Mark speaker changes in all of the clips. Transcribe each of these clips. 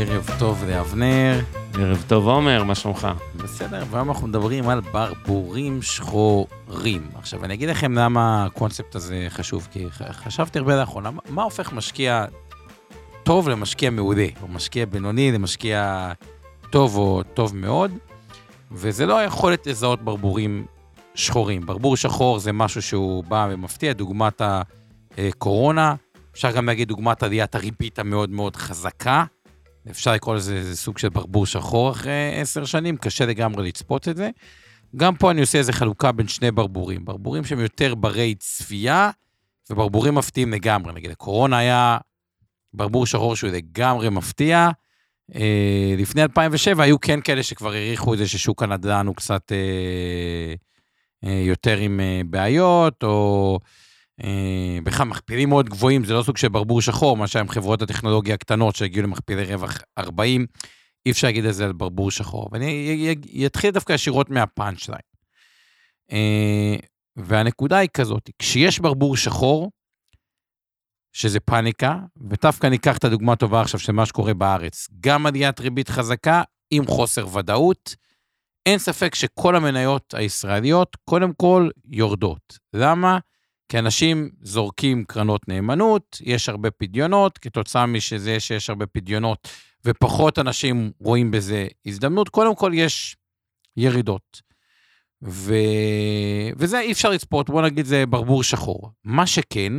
Speaker 1: ערב טוב לאבנר.
Speaker 2: ערב טוב עומר, מה שלומך?
Speaker 1: בסדר, והיום אנחנו מדברים על ברבורים שחורים. עכשיו, אני אגיד לכם למה הקונספט הזה חשוב, כי חשבתי הרבה לאחרונה, מה הופך משקיע טוב למשקיע מעולה, או משקיע בינוני למשקיע טוב או טוב מאוד, וזה לא היכולת לזהות ברבורים שחורים. ברבור שחור זה משהו שהוא בא ומפתיע, דוגמת הקורונה, אפשר גם להגיד דוגמת עליית הריבית המאוד מאוד חזקה. אפשר לקרוא לזה סוג של ברבור שחור אחרי עשר שנים, קשה לגמרי לצפות את זה. גם פה אני עושה איזה חלוקה בין שני ברבורים. ברבורים שהם יותר ברי צפייה, וברבורים מפתיעים לגמרי. נגיד, הקורונה היה ברבור שחור שהוא לגמרי מפתיע. אה, לפני 2007 היו כן כאלה שכבר העריכו את זה ששוק הנדל"ן הוא קצת אה, אה, יותר עם אה, בעיות, או... אה, בכלל מכפילים מאוד גבוהים, זה לא סוג של ברבור שחור, מה שהיה עם חברות הטכנולוגיה הקטנות שהגיעו למכפילי רווח 40, אי אפשר להגיד את זה על ברבור שחור. ואני אתחיל דווקא ישירות מהפאנץ' ליין. אה, והנקודה היא כזאת, כשיש ברבור שחור, שזה פאניקה, ודווקא ניקח את הדוגמה הטובה עכשיו של מה שקורה בארץ, גם עליית ריבית חזקה עם חוסר ודאות, אין ספק שכל המניות הישראליות, קודם כל, יורדות. למה? כי אנשים זורקים קרנות נאמנות, יש הרבה פדיונות, כתוצאה משזה שיש הרבה פדיונות ופחות אנשים רואים בזה הזדמנות, קודם כל יש ירידות. ו... וזה אי אפשר לצפות, בוא נגיד זה ברבור שחור. מה שכן,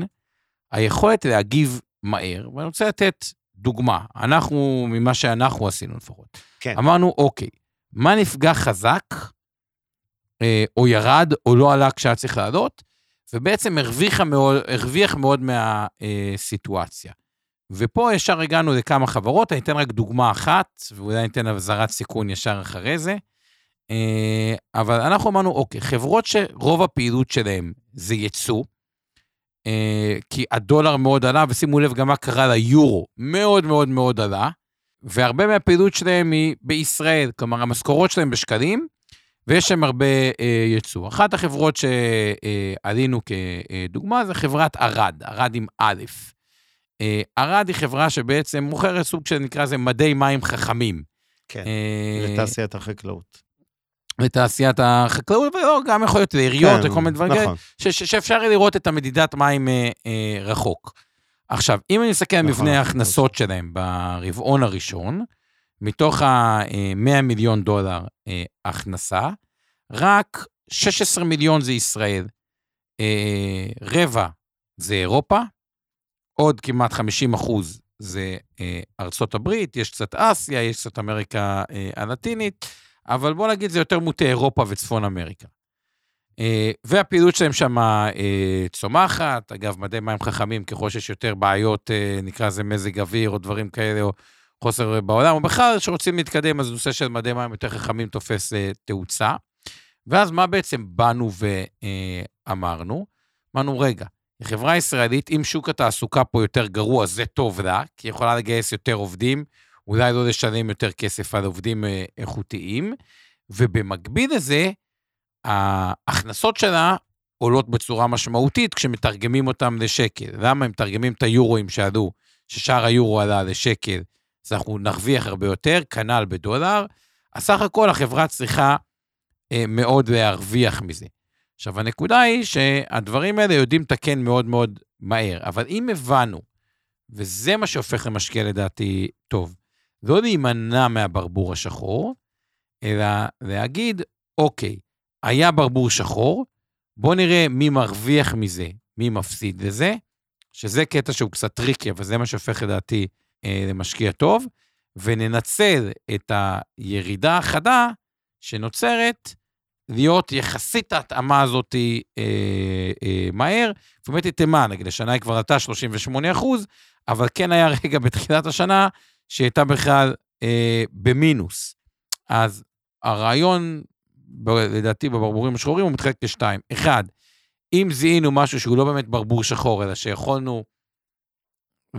Speaker 1: היכולת להגיב מהר, ואני רוצה לתת דוגמה, אנחנו, ממה שאנחנו עשינו לפחות. כן. אמרנו, אוקיי, מה נפגע חזק, אה, או ירד, או לא עלה כשהיה צריך לעלות, ובעצם הרוויח מאוד, הרוויח מאוד מהסיטואציה. ופה ישר הגענו לכמה חברות, אני אתן רק דוגמה אחת, ואולי אני אתן אזהרת סיכון ישר אחרי זה. אה, אבל אנחנו אמרנו, אוקיי, חברות שרוב הפעילות שלהן זה ייצוא, אה, כי הדולר מאוד עלה, ושימו לב גם מה קרה ליורו, מאוד מאוד מאוד עלה, והרבה מהפעילות שלהם היא בישראל, כלומר המשכורות שלהם בשקלים, ויש שם הרבה אה, יצוא. אחת החברות שעלינו כדוגמה זה חברת ערד, ערד עם א'. אה, ערד היא חברה שבעצם מוכרת סוג שנקרא לזה מדי מים חכמים.
Speaker 2: כן, אה, לתעשיית החקלאות.
Speaker 1: לתעשיית החקלאות, ולא, גם יכול להיות לעיריות, כן, וכל מיני דברים נכון. כאלה, שאפשר לראות את המדידת מים אה, אה, רחוק. עכשיו, אם אני מסתכל על נכון, מבנה ההכנסות שלהם ברבעון הראשון, מתוך ה-100 מיליון דולר אה, הכנסה, רק 16 מיליון זה ישראל, אה, רבע זה אירופה, עוד כמעט 50 אחוז זה אה, ארצות הברית, יש קצת אסיה, יש קצת אמריקה הלטינית, אבל בוא נגיד זה יותר מוטה אירופה וצפון אמריקה. והפעילות שלהם שם צומחת, אגב, מדי מים חכמים, ככל שיש יותר בעיות, נקרא לזה מזג אוויר או דברים כאלה, או חוסר בעולם, או בכלל שרוצים להתקדם, אז נושא של מדי מים יותר חכמים תופס אה, תאוצה. ואז מה בעצם באנו ואמרנו? אמרנו, רגע, חברה ישראלית, אם שוק התעסוקה פה יותר גרוע, זה טוב לה, כי היא יכולה לגייס יותר עובדים, אולי לא לשלם יותר כסף על עובדים אה, איכותיים, ובמקביל לזה, ההכנסות שלה עולות בצורה משמעותית כשמתרגמים אותם לשקל. למה? הם מתרגמים את היורואים שעלו, ששאר היורו עלה לשקל, אז אנחנו נרוויח הרבה יותר, כנ"ל בדולר. אז סך הכל החברה צריכה אה, מאוד להרוויח מזה. עכשיו, הנקודה היא שהדברים האלה יודעים לתקן מאוד מאוד מהר, אבל אם הבנו, וזה מה שהופך למשקיע לדעתי טוב, לא להימנע מהברבור השחור, אלא להגיד, אוקיי, היה ברבור שחור, בואו נראה מי מרוויח מזה, מי מפסיד מזה, שזה קטע שהוא קצת tricky, אבל זה מה שהופך לדעתי אה, למשקיע טוב, וננצל את הירידה החדה שנוצרת להיות יחסית ההתאמה הזאת אה, אה, מהר, באמת היא תימן, נגיד השנה היא כבר עלתה 38 אחוז, אבל כן היה רגע בתחילת השנה שהיא הייתה בכלל אה, במינוס. אז הרעיון, ב- לדעתי, בברבורים השחורים הוא מתחלק לשתיים. אחד, אם זיהינו משהו שהוא לא באמת ברבור שחור, אלא שיכולנו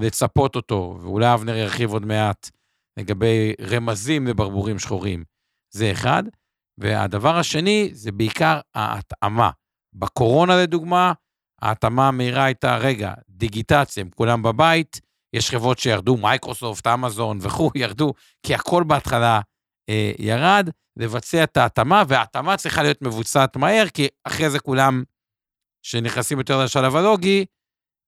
Speaker 1: לצפות אותו, ואולי אבנר ירחיב עוד מעט לגבי רמזים לברבורים שחורים, זה אחד. והדבר השני זה בעיקר ההתאמה. בקורונה לדוגמה, ההתאמה המהירה הייתה, רגע, דיגיטציה, הם כולם בבית, יש חברות שירדו, מייקרוסופט, אמזון וכו', ירדו, כי הכל בהתחלה אה, ירד, לבצע את ההתאמה, וההתאמה צריכה להיות מבוצעת מהר, כי אחרי זה כולם שנכנסים יותר לשלב הלוגי,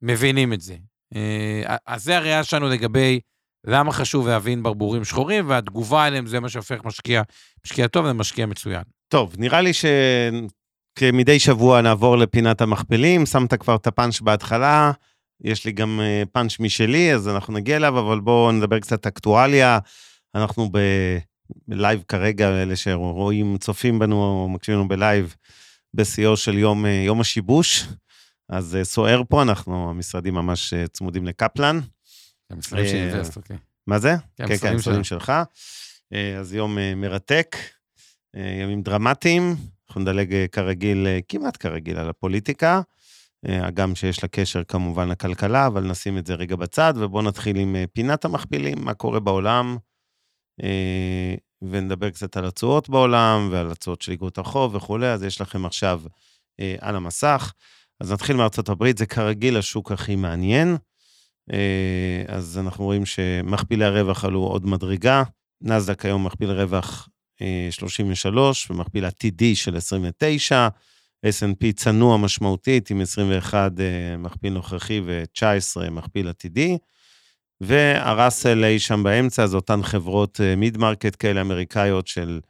Speaker 1: מבינים את זה. אה, אז זה הראייה שלנו לגבי למה חשוב להבין ברבורים שחורים, והתגובה אליהם זה מה שהופך משקיע, משקיע טוב למשקיע מצוין.
Speaker 2: טוב, נראה לי שכמדי שבוע נעבור לפינת המכפלים, שמת כבר את הפאנץ' בהתחלה, יש לי גם אה, פאנץ' משלי, אז אנחנו נגיע אליו, אבל בואו נדבר קצת אקטואליה. אנחנו ב... בלייב כרגע, אלה שרואים, צופים בנו מקשיבים לנו בלייב, בשיאו של יום, אה, יום השיבוש. אז אה, סוער פה, אנחנו, המשרדים ממש צמודים לקפלן.
Speaker 1: המשרדים של אינבסט, אוקיי.
Speaker 2: מה זה?
Speaker 1: כן,
Speaker 2: כן, כן,
Speaker 1: המשרדים
Speaker 2: המשרדים שלך. אז יום מרתק, ימים דרמטיים. אנחנו נדלג כרגיל, כמעט כרגיל, על הפוליטיקה. הגם שיש לה קשר כמובן לכלכלה, אבל נשים את זה רגע בצד, ובואו נתחיל עם פינת המכפילים, מה קורה בעולם, ונדבר קצת על התשואות בעולם, ועל התשואות של איגרות החוב וכולי, אז יש לכם עכשיו על המסך. אז נתחיל מארצות הברית, זה כרגיל השוק הכי מעניין. אז אנחנו רואים שמכפילי הרווח עלו עוד מדרגה, נסדק היום מכפיל רווח 33 ומכפיל העתידי של 29, S&P צנוע משמעותית עם 21 מכפיל נוכחי ו-19 מכפיל עתידי, והראסל אי שם באמצע, זה אותן חברות mid market כאלה אמריקאיות של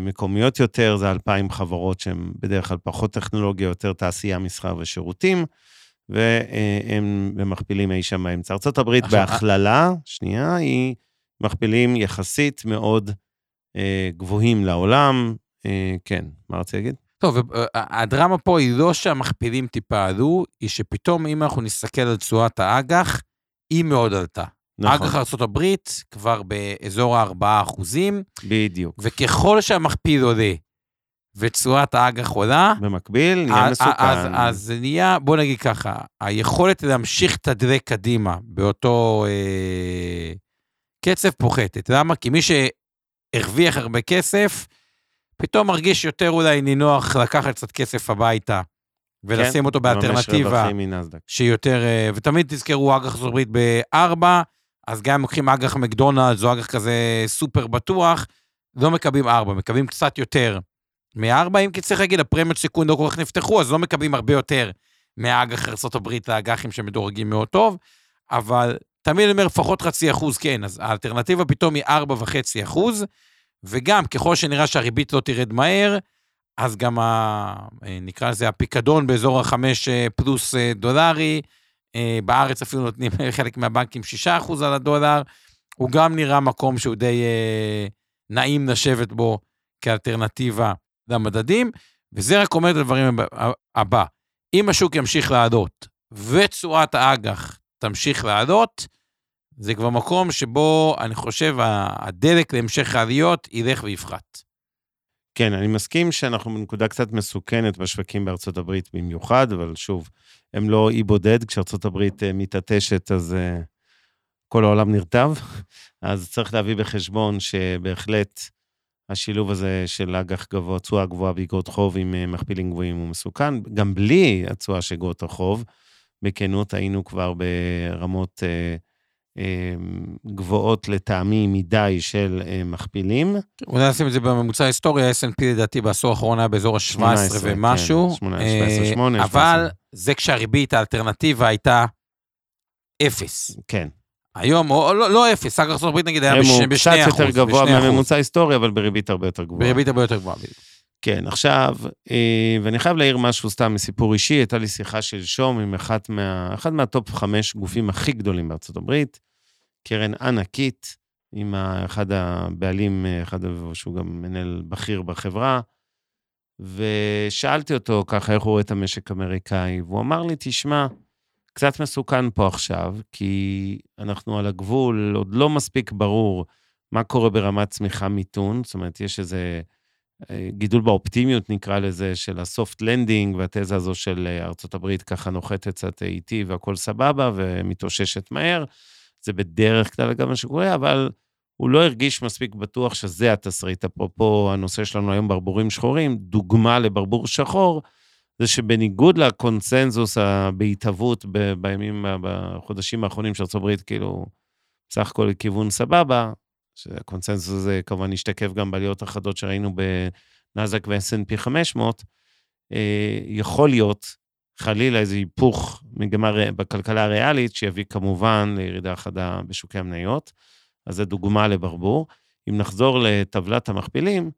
Speaker 2: מקומיות יותר, זה 2,000 חברות שהן בדרך כלל פחות טכנולוגיה, יותר תעשייה, מסחר ושירותים, והם במכפילים אי שם באמצע. ארה"ב בהכללה, שנייה, היא מכפילים יחסית מאוד גבוהים לעולם. כן, מה רציתי להגיד?
Speaker 1: טוב, הדרמה פה היא לא שהמכפילים טיפה עלו, היא שפתאום אם אנחנו נסתכל על תשואת האג"ח, היא מאוד עלתה. נכון. אג"ח ארה"ב כבר באזור ה-4 אחוזים.
Speaker 2: בדיוק.
Speaker 1: וככל שהמכפיל עולה ותשואת האג"ח עולה,
Speaker 2: במקביל נהיה מסוכן.
Speaker 1: אז, אז זה נהיה, בוא נגיד ככה, היכולת להמשיך לתדלק קדימה באותו אה, קצב פוחתת. למה? כי מי שהרוויח הרבה כסף, פתאום מרגיש יותר אולי נינוח לקחת קצת כסף הביתה, ולשים כן, אותו באלטרנטיבה, שהיא יותר, אה, ותמיד תזכרו אג"ח ארצות הברית בארבע, אז גם אם לוקחים אג"ח מקדונלדס או אג"ח כזה סופר בטוח, לא מקבלים ארבע, מקבלים קצת יותר. מארבע, אם כי צריך להגיד, הפרמיות סיכון לא כל כך נפתחו, אז לא מקבלים הרבה יותר מהאג"ח הברית לאג"חים שמדורגים מאוד טוב, אבל תמיד אני אומר לפחות חצי אחוז כן, אז האלטרנטיבה פתאום היא ארבע וחצי אחוז, וגם ככל שנראה שהריבית לא תרד מהר, אז גם, ה, נקרא לזה, הפיקדון באזור החמש אה, פלוס אה, דולרי, אה, בארץ אפילו נותנים חלק מהבנקים 6% על הדולר, הוא גם נראה מקום שהוא די נעים לשבת בו כאלטרנטיבה למדדים, וזה רק אומר את הדברים הבא, אם השוק ימשיך לעלות ותשואת האג"ח תמשיך לעלות, זה כבר מקום שבו אני חושב הדלק להמשך העליות ילך ויפחת.
Speaker 2: כן, אני מסכים שאנחנו בנקודה קצת מסוכנת בשווקים בארצות הברית במיוחד, אבל שוב, הם לא אי בודד, כשארצות הברית uh, מתעטשת אז uh, כל העולם נרטב, אז צריך להביא בחשבון שבהחלט השילוב הזה של אג"ח גבוה, תשואה גבוהה באגרות חוב עם uh, מכפילים גבוהים הוא מסוכן, גם בלי התשואה של אגרות החוב, בכנות היינו כבר ברמות... Uh, גבוהות לטעמי מדי של מכפילים.
Speaker 1: אולי נשים את זה בממוצע ההיסטורי, ה-S&P לדעתי בעשור האחרון היה באזור ה-17 ומשהו.
Speaker 2: כן, 18, 18,
Speaker 1: אבל זה כשהריבית האלטרנטיבה הייתה אפס.
Speaker 2: כן.
Speaker 1: היום, או לא, לא אפס, אג"ח ארצות הברית נגיד היה בשני אחוז.
Speaker 2: קצת יותר גבוה מהממוצע ההיסטורי, אבל בריבית הרבה יותר גבוהה.
Speaker 1: בריבית הרבה יותר גבוהה.
Speaker 2: כן, עכשיו, ואני חייב להעיר משהו סתם מסיפור אישי, הייתה לי שיחה שלשום עם אחד, מה, אחד מהטופ חמש גופים הכי גדולים בארצות הברית, קרן ענקית, עם אחד הבעלים, אחד שהוא גם מנהל בכיר בחברה, ושאלתי אותו ככה איך הוא רואה את המשק האמריקאי, והוא אמר לי, תשמע, קצת מסוכן פה עכשיו, כי אנחנו על הגבול, עוד לא מספיק ברור מה קורה ברמת צמיחה מיתון, זאת אומרת, יש איזה אה, גידול באופטימיות, נקרא לזה, של ה soft landing, והתזה הזו של אה, ארצות הברית ככה נוחתת קצת איטי והכול סבבה ומתאוששת מהר. זה בדרך כלל גם מה שקורה, אבל הוא לא הרגיש מספיק בטוח שזה התסריט. אפרופו הנושא שלנו היום, ברבורים שחורים, דוגמה לברבור שחור, זה שבניגוד לקונסנזוס בהתהוות בימים, בחודשים האחרונים של ארה"ב, כאילו, בסך הכל לכיוון סבבה, שהקונסנזוס הזה כמובן השתקף גם בעליות החדות שראינו בנאזק ו-S&P 500, יכול להיות, חלילה, איזה היפוך מגמה בכלכלה הריאלית, שיביא כמובן לירידה חדה בשוקי המניות. אז זו דוגמה לברבור. אם נחזור לטבלת המכפילים,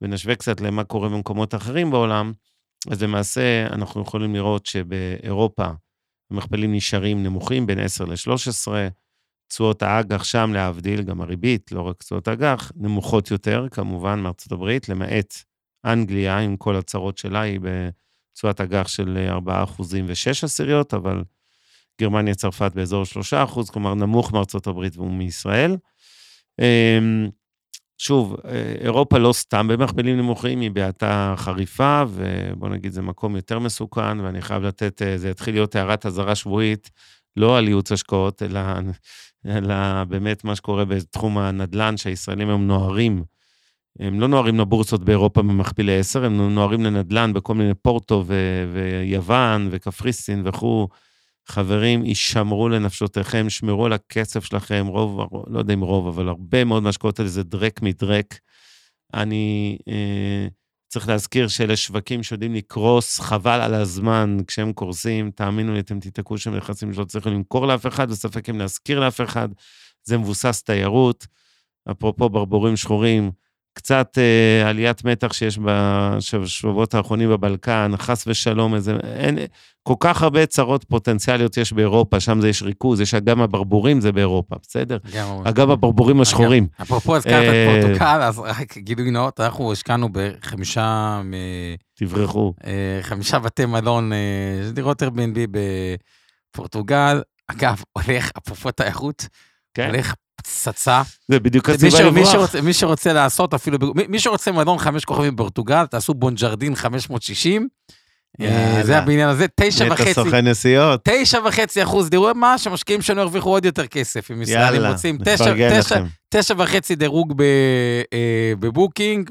Speaker 2: ונשווה קצת למה קורה במקומות אחרים בעולם, אז למעשה אנחנו יכולים לראות שבאירופה המכפלים נשארים נמוכים, בין 10 ל-13, תשואות האג"ח שם, להבדיל, גם הריבית, לא רק תשואות האג"ח, נמוכות יותר, כמובן, מארצות הברית, למעט אנגליה, עם כל הצרות שלה, היא בתשואת אג"ח של 4 ו-6 עשיריות, אבל גרמניה, צרפת באזור 3 כלומר, נמוך מארצות הברית ומישראל. אמ, שוב, אירופה לא סתם במכפלים נמוכים, היא בהאטה חריפה, ובוא נגיד, זה מקום יותר מסוכן, ואני חייב לתת, אה, זה יתחיל להיות הערת אזהרה שבועית, לא על ייעוץ השקעות, אלא, אלא באמת מה שקורה בתחום הנדל"ן, שהישראלים היום נוהרים. הם לא נוהרים לבורסות באירופה במכפילי 10, הם נוהרים לנדל"ן בכל מיני פורטו ו- ויוון וקפריסין וכו'. חברים, הישמרו לנפשותיכם, שמרו על הכסף שלכם, רוב, לא יודע אם רוב, אבל הרבה מאוד מהשקעות האלה זה דרק מדרק. אני אה, צריך להזכיר שאלה שווקים שיודעים לקרוס, חבל על הזמן כשהם קורסים, תאמינו לי, אתם תיתקעו שם נכסים שלא צריכים למכור לאף אחד, וספק אם להשכיר לאף אחד. זה מבוסס תיירות. אפרופו ברבורים שחורים, קצת אה, עליית מתח שיש בשבועות האחרונים בבלקן, חס ושלום, איזה, אין, כל כך הרבה צרות פוטנציאליות יש באירופה, שם זה יש ריכוז, יש אגם הברבורים, זה באירופה, בסדר? אגב הברבורים השחורים.
Speaker 1: אפרופו הזכרת את אה, פורטוקל, אז רק גילוי נאות, אנחנו השקענו בחמישה...
Speaker 2: תברחו.
Speaker 1: אה, חמישה בתי מלון, אה, דירות Airbnb בפורטוגל. אגב, הולך, אפרופו תיירות, כן. הולך פצצה.
Speaker 2: זה בדיוק הסיבה לברוח.
Speaker 1: מי שרוצה, לעשות אפילו, מי, מי שרוצה מועדון חמש כוכבים בפורטוגל, תעשו בונג'רדין 560. אה, זה הבניין הזה, תשע וחצי. נטע
Speaker 2: סוכן נסיעות.
Speaker 1: תשע וחצי אחוז, תראו מה, שמשקיעים שלנו ירוויחו עוד יותר כסף, אם ישראלים רוצים. תשע וחצי דירוג אה, בבוקינג,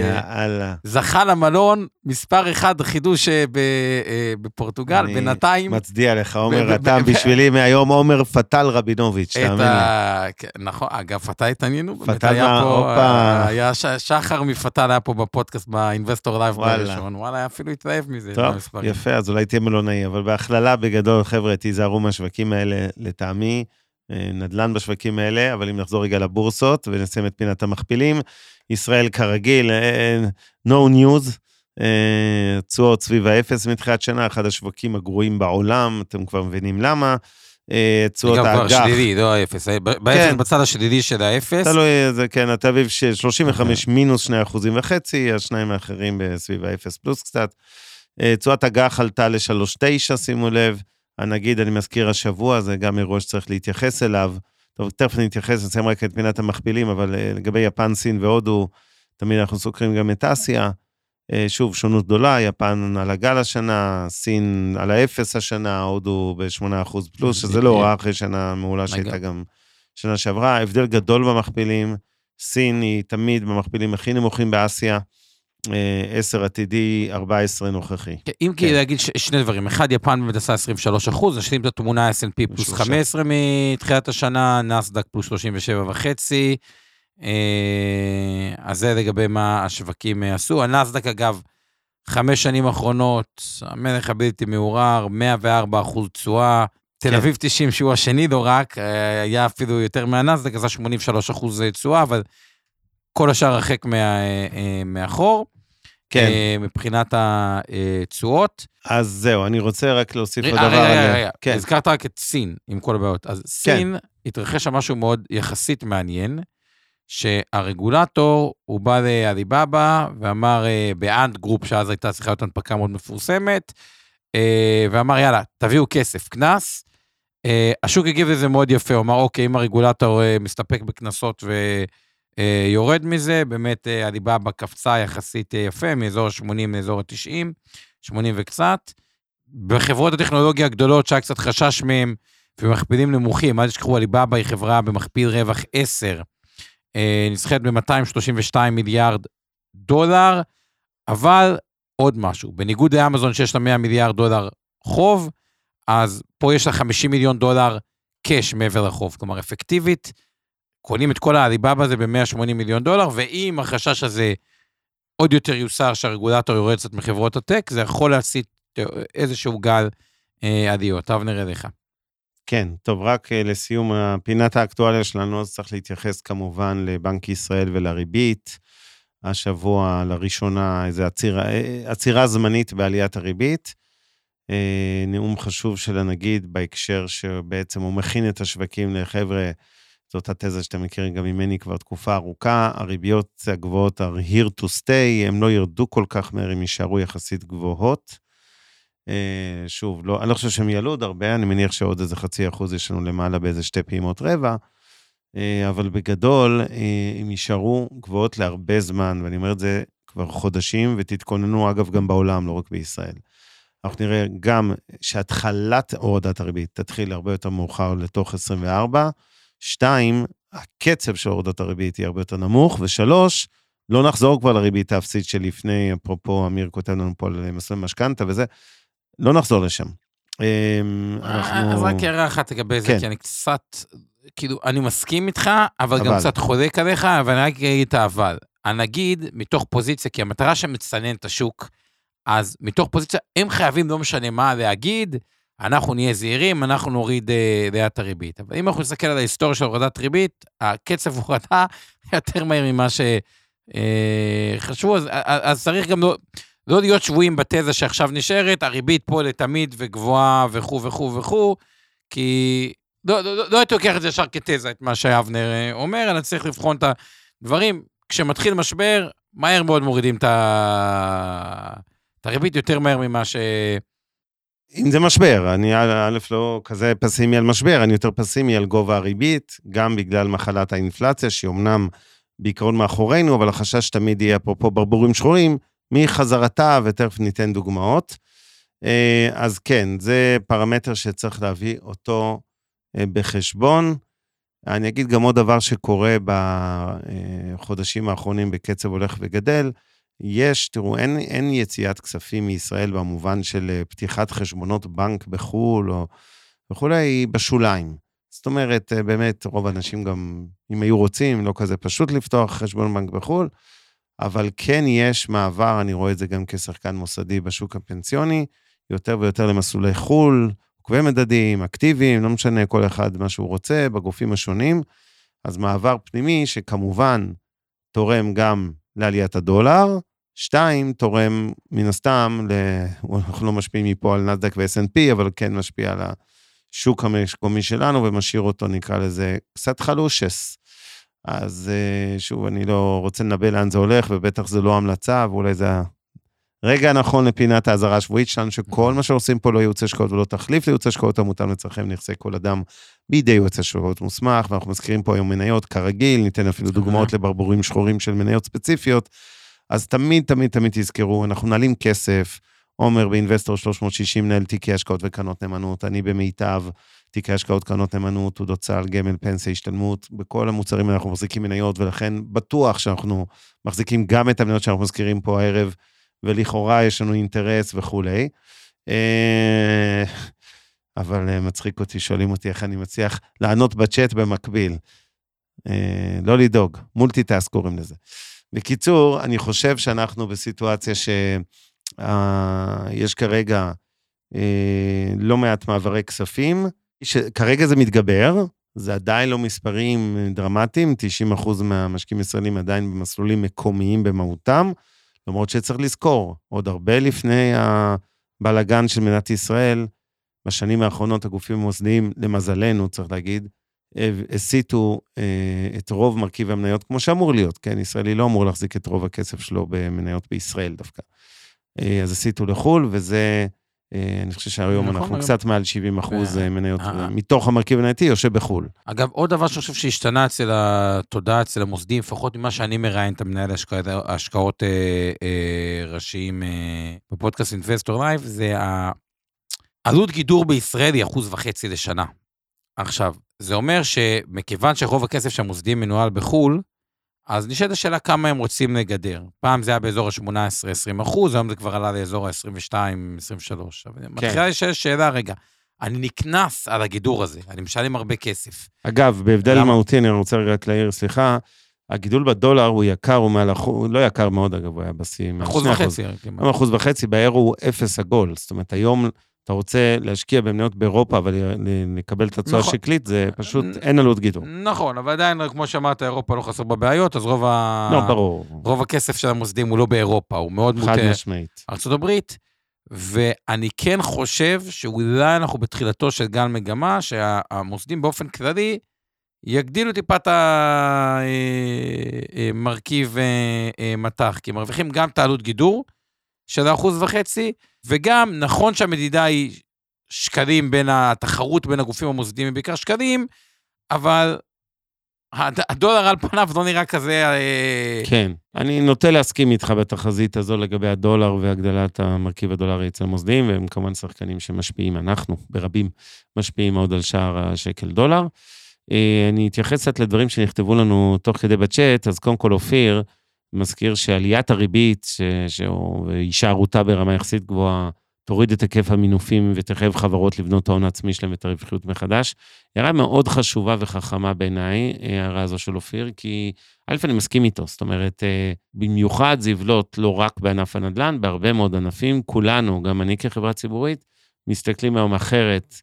Speaker 2: יאללה.
Speaker 1: זכה למלון, מספר אחד חידוש אה, אה, בפורטוגל, בינתיים...
Speaker 2: מצדיע לך, עומר, אתה בשבילי מהיום עומר פטל רבינוביץ', תאמין לי.
Speaker 1: כן, נכון, אגב, פטל התעניינו.
Speaker 2: פטל, הופה.
Speaker 1: היה שחר מפטל היה פה בפודקאסט, באינבסטור לייב בראשון, וואלה, אפילו התלהב מזה.
Speaker 2: טוב, יפה, אז אולי תהיה מלונאי, אבל בהכללה, בגדול, חבר'ה, תיזהרו מהשווקים האלה, לטעמי. נדל"ן בשווקים האלה, אבל אם נחזור רגע לבורסות ונסיים את פינת המכפילים, ישראל כרגיל, no news, אה, תשואות סביב האפס מתחילת שנה, אחד השווקים הגרועים בעולם, אתם כבר מבינים למה.
Speaker 1: אה, תשואות האג"ח. גם כבר שלילי, לא האפס, אה, כן. בצד השלילי של האפס.
Speaker 2: תלוי, זה כן, התל אביב 35 okay. מינוס 2 אחוזים וחצי, השניים האחרים סביב האפס פלוס קצת. תשואת אג"ח עלתה ל-3.9, שימו לב. הנגיד, אני מזכיר השבוע, זה גם אירוע שצריך להתייחס אליו. טוב, תכף אני אתייחס, נסיים רק את פינת המכפילים, אבל uh, לגבי יפן, סין והודו, תמיד אנחנו סוקרים גם את אסיה. Uh, שוב, שונות גדולה, יפן על הגל השנה, סין על האפס השנה, הודו ב-8% פלוס, שזה לא רע אחרי שנה מעולה שהייתה גם שנה שעברה. הבדל גדול במכפילים, סין היא תמיד במכפילים הכי נמוכים באסיה. 10 עתידי, 14 נוכחי.
Speaker 1: כן, אם כי כן. להגיד שני דברים, אחד, יפן באמת עשה 23 אחוז, נשלים את התמונה S&P פלוס 15 מתחילת השנה, נסדק פלוס 37 וחצי. אה, אז זה לגבי מה השווקים עשו. הנסדק, אגב, חמש שנים אחרונות, המלך הבלתי מעורר, 104 אחוז תשואה. תל כן. אביב 90, שהוא השני לא רק, אה, היה אפילו יותר מהנסדק, עשה 83 אחוז תשואה, אבל כל השאר הרחק מה, אה, מאחור.
Speaker 2: כן.
Speaker 1: אה, מבחינת התשואות.
Speaker 2: אז זהו, אני רוצה רק להוסיף עוד דבר. רגע, רגע,
Speaker 1: רגע. כן. הזכרת רק את סין, עם כל הבעיות. אז כן. סין, כן. התרחש שם משהו מאוד יחסית מעניין, שהרגולטור, הוא בא לאליבאבא ואמר, אה, באנד גרופ, שאז הייתה צריכה להיות הנפקה מאוד מפורסמת, אה, ואמר, יאללה, תביאו כסף, קנס. אה, השוק הגיב לזה מאוד יפה, הוא אמר, אוקיי, אם הרגולטור מסתפק בקנסות ויורד מזה, באמת עליבאבא קפצה יחסית יפה, מאזור ה-80 לאזור ה-90, 80 וקצת. בחברות הטכנולוגיה הגדולות, שהיה קצת חשש מהם, ומכפילים נמוכים, אל תשכחו, עליבאבא היא חברה במכפיל רווח 10, אה, נסחרת ב-232 מיליארד דולר, אבל עוד משהו, בניגוד לאמזון שיש לה 100 מיליארד דולר חוב, אז פה יש לה 50 מיליון דולר קאש מעבר לחוב, כלומר אפקטיבית, קונים את כל העליבאבא הזה ב-180 מיליון דולר, ואם החשש הזה עוד יותר יוסר שהרגולטור יורד קצת מחברות הטק, זה יכול להסיט איזשהו גל אה, עדיות. אבנר אליך.
Speaker 2: כן, טוב, רק אה, לסיום פינת האקטואליה שלנו, אז צריך להתייחס כמובן לבנק ישראל ולריבית. השבוע לראשונה איזו עצירה, אה, עצירה זמנית בעליית הריבית. אה, נאום חשוב של הנגיד בהקשר שבעצם הוא מכין את השווקים לחבר'ה, זאת התזה שאתם מכירים גם ממני כבר תקופה ארוכה, הריביות הגבוהות are here to stay, הם לא ירדו כל כך מהר, הם יישארו יחסית גבוהות. אה, שוב, לא, אני לא חושב שהם יעלו עוד הרבה, אני מניח שעוד איזה חצי אחוז יש לנו למעלה באיזה שתי פעימות רבע, אה, אבל בגדול, אה, הם יישארו גבוהות להרבה זמן, ואני אומר את זה כבר חודשים, ותתכוננו, אגב, גם בעולם, לא רק בישראל. אנחנו נראה גם שהתחלת הורדת הריבית תתחיל הרבה יותר מאוחר לתוך 24, שתיים, הקצב של הורדת הריבית יהיה הרבה יותר נמוך, ושלוש, לא נחזור כבר לריבית האפסית שלפני, אפרופו, אמיר כותב לנו פה על מסלול משכנתה וזה, לא נחזור לשם.
Speaker 1: אמ, אנחנו... אז רק הערה אחת לגבי זה, כן. כי אני קצת, כאילו, אני מסכים איתך, אבל, אבל. גם קצת חולק עליך, ואני רק אגיד את האבל. הנגיד, מתוך פוזיציה, כי המטרה שמצנן את השוק, אז מתוך פוזיציה, הם חייבים, לא משנה מה להגיד, אנחנו נהיה זהירים, אנחנו נוריד אה, לאט הריבית. אבל אם אנחנו נסתכל על ההיסטוריה של הורדת ריבית, הקצב הורדה יותר מהר ממה שחשבו, אה, אז, אז צריך גם לא... לא להיות שבויים בתזה שעכשיו נשארת, הריבית פה לתמיד וגבוהה וכו' וכו' וכו', כי לא, לא, לא, לא הייתי לוקח את זה ישר כתזה, את מה שאבנר אה, אומר, אלא צריך לבחון את הדברים. כשמתחיל משבר, מהר מאוד מורידים. את הריבית יותר מהר ממה ש...
Speaker 2: אם זה משבר, אני א', לא כזה פסימי על משבר, אני יותר פסימי על גובה הריבית, גם בגלל מחלת האינפלציה, שהיא אמנם בעיקרון מאחורינו, אבל החשש תמיד יהיה, אפרופו ברבורים שחורים, מחזרתה, ותכף ניתן דוגמאות. אה, אז כן, זה פרמטר שצריך להביא אותו אה, בחשבון. אני אגיד גם עוד דבר שקורה בחודשים האחרונים בקצב הולך וגדל. יש, תראו, אין, אין יציאת כספים מישראל במובן של אה, פתיחת חשבונות בנק בחו"ל או וכולי, היא בשוליים. זאת אומרת, באמת, רוב האנשים גם, אם היו רוצים, לא כזה פשוט לפתוח חשבון בנק בחו"ל. אבל כן יש מעבר, אני רואה את זה גם כשחקן מוסדי בשוק הפנסיוני, יותר ויותר למסלולי חו"ל, עוקבי מדדים, אקטיביים, לא משנה, כל אחד מה שהוא רוצה, בגופים השונים. אז מעבר פנימי שכמובן תורם גם לעליית הדולר, שתיים, תורם מן הסתם, ל... אנחנו לא משפיעים מפה על נסדק ו-S&P, אבל כן משפיע על השוק המקומי שלנו ומשאיר אותו, נקרא לזה, קצת חלושס. אז אה, שוב, אני לא רוצה לנבא לאן זה הולך, ובטח זה לא המלצה, ואולי זה הרגע הנכון לפינת האזהרה השבועית שלנו, שכל מה שעושים פה לא ייעוץ השקעות ולא תחליף לייעוץ השקעות המותאם לצרכי נכסי כל אדם בידי יועץ השקעות מוסמך, ואנחנו מזכירים פה היום מניות כרגיל, ניתן אפילו דוגמאות לברבורים שחורים של מניות ספציפיות. אז תמיד, תמיד, תמיד תזכרו, אנחנו מנהלים כסף, עומר באינבסטור 360 מנהל תיקי השקעות וקרנות נאמנות, אני במיטב. תיקי השקעות, קרנות נאמנות, תעודות סל, גמל, פנסיה, השתלמות, בכל המוצרים אנחנו מחזיקים מניות, ולכן בטוח שאנחנו מחזיקים גם את המניות שאנחנו מזכירים פה הערב, ולכאורה יש לנו אינטרס וכולי. אה, אבל אה, מצחיק אותי, שואלים אותי איך אני מצליח לענות בצ'אט במקביל. אה, לא לדאוג, multitask קוראים לזה. בקיצור, אני חושב שאנחנו בסיטואציה שיש כרגע לא מעט מעברי כספים, שכרגע זה מתגבר, זה עדיין לא מספרים דרמטיים, 90% מהמשקיעים הישראלים עדיין במסלולים מקומיים במהותם, למרות שצריך לזכור, עוד הרבה לפני הבלגן של מדינת ישראל, בשנים האחרונות הגופים המוסדיים, למזלנו, צריך להגיד, אה, הסיטו אה, את רוב מרכיב המניות, כמו שאמור להיות, כן? ישראלי לא אמור להחזיק את רוב הכסף שלו במניות בישראל דווקא. אה, אז הסיטו לחו"ל, וזה, אה, אני חושב שהיום
Speaker 1: נכון,
Speaker 2: אנחנו
Speaker 1: היום-
Speaker 2: קצת מעל 70 אחוז
Speaker 1: אה,
Speaker 2: מניות,
Speaker 1: אה.
Speaker 2: מתוך המרכיב המנייתי יושב בחו"ל.
Speaker 1: אגב, עוד דבר שאני חושב שהשתנה אצל התודעה, אצל המוסדים, לפחות ממה שאני מראיין את המנהל ההשקעות, ההשקעות אה, אה, ראשיים אה, בפודקאסט אינבסטור לייב, זה העלות גידור בישראל היא אחוז וחצי לשנה. עכשיו, זה אומר שמכיוון שרוב הכסף שהמוסדים מנוהל בחו"ל, אז נשאלת השאלה כמה הם רוצים לגדר. פעם זה היה באזור ה-18-20 אחוז, היום זה כבר עלה לאזור ה-22-23. אבל מתחילה להישאל שאלה, רגע, אני נקנס על הגידור הזה, אני משלם הרבה כסף.
Speaker 2: אגב, בהבדל
Speaker 1: למה?
Speaker 2: מהותי, אני רוצה רק להעיר, סליחה, הגידול בדולר הוא יקר, הוא מעל אחוז, לא יקר מאוד, אגב, הוא היה בשיא,
Speaker 1: אחוז וחצי.
Speaker 2: אחוז וחצי, באירו הוא אפס עגול. זאת אומרת, היום אתה רוצה להשקיע במניות באירופה, אבל ל- לקבל את התשואה
Speaker 1: נכון.
Speaker 2: השקלית, זה פשוט,
Speaker 1: נ-
Speaker 2: אין עלות גידור.
Speaker 1: נכון, אבל עדיין, כמו שאמרת, אירופה לא חסר בבעיות, אז רוב, ה...
Speaker 2: לא, ברור.
Speaker 1: רוב הכסף של המוסדים הוא לא באירופה, הוא מאוד
Speaker 2: חד
Speaker 1: מוטה
Speaker 2: משמעית.
Speaker 1: ארצות הברית, ואני כן חושב שאולי אנחנו בתחילתו של גל מגמה, שהמוסדים באופן כללי יגדילו טיפה את המרכיב אה, מטח, כי מרוויחים גם את העלות גידור של האחוז וחצי, וגם נכון שהמדידה היא שקלים בין התחרות בין הגופים המוסדיים היא בעיקר שקלים, אבל הד- הדולר על פניו לא נראה כזה... אה,
Speaker 2: כן. אני נוטה להסכים איתך בתחזית הזו לגבי הדולר והגדלת המרכיב הדולרי אצל המוסדיים, והם כמובן שחקנים שמשפיעים, אנחנו ברבים משפיעים מאוד על שער השקל דולר. אה, אני אתייחס קצת לדברים שנכתבו לנו תוך כדי בצ'אט, אז קודם כל אופיר מזכיר שעליית הריבית, ש- שהוא- הישארותה ברמה יחסית גבוהה, תוריד את היקף המינופים ותחייב חברות לבנות ההון העצמי שלהם ואת הרווחיות מחדש. הערה מאוד חשובה וחכמה בעיניי, ההערה הזו של אופיר, כי א', אני מסכים איתו, זאת אומרת, אה, במיוחד זה יבלוט לא רק בענף הנדל"ן, בהרבה מאוד ענפים, כולנו, גם אני כחברה ציבורית, מסתכלים היום אחרת,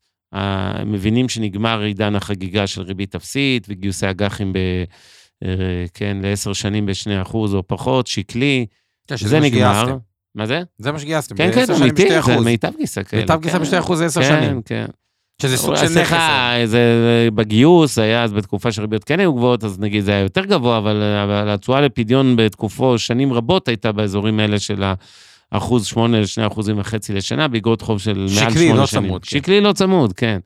Speaker 2: מבינים שנגמר עידן החגיגה של ריבית אפסית וגיוסי אג"חים ב... אה, כן, לעשר שנים ב-2% או פחות, שקלי,
Speaker 1: כן,
Speaker 2: זה נגמר. מה זה?
Speaker 1: זה מה שגייסתם.
Speaker 2: כן, כן, אמיתי, זה
Speaker 1: אחוז.
Speaker 2: מיטב גיסא כאלה.
Speaker 1: מיטב גיסא
Speaker 2: כן.
Speaker 1: בשתי אחוז זה עשר
Speaker 2: כן,
Speaker 1: שנים.
Speaker 2: כן.
Speaker 1: שזה סוג של נכס.
Speaker 2: סליחה, זה בגיוס היה אז בתקופה שהריביות כן היו גבוהות, אז נגיד זה היה יותר גבוה, אבל, אבל התשואה לפדיון בתקופו שנים רבות הייתה באזורים האלה של האחוז שמונה לשני אחוזים וחצי לשנה, באגרות חוב של מעל
Speaker 1: שקלי,
Speaker 2: שמונה
Speaker 1: לא
Speaker 2: שנים.
Speaker 1: צמוד, כן.
Speaker 2: שקלי לא צמוד, כן.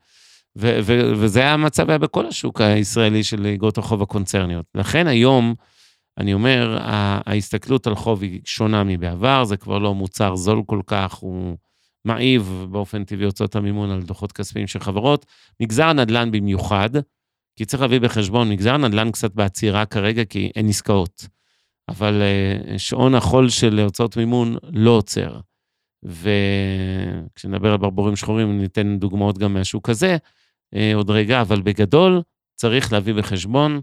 Speaker 2: ו- ו- וזה המצב היה בכל השוק הישראלי של אגרות החוב הקונצרניות. לכן היום, אני אומר, ההסתכלות על חוב היא שונה מבעבר, זה כבר לא מוצר זול כל כך, הוא מעיב באופן טבעי הוצאות המימון על דוחות כספיים של חברות. מגזר הנדל"ן במיוחד, כי צריך להביא בחשבון, מגזר הנדל"ן קצת בעצירה כרגע, כי אין עסקאות. אבל אה, שעון החול של הוצאות מימון לא עוצר. וכשנדבר על ברבורים שחורים, ניתן דוגמאות גם מהשוק הזה עוד רגע, אבל בגדול צריך להביא בחשבון,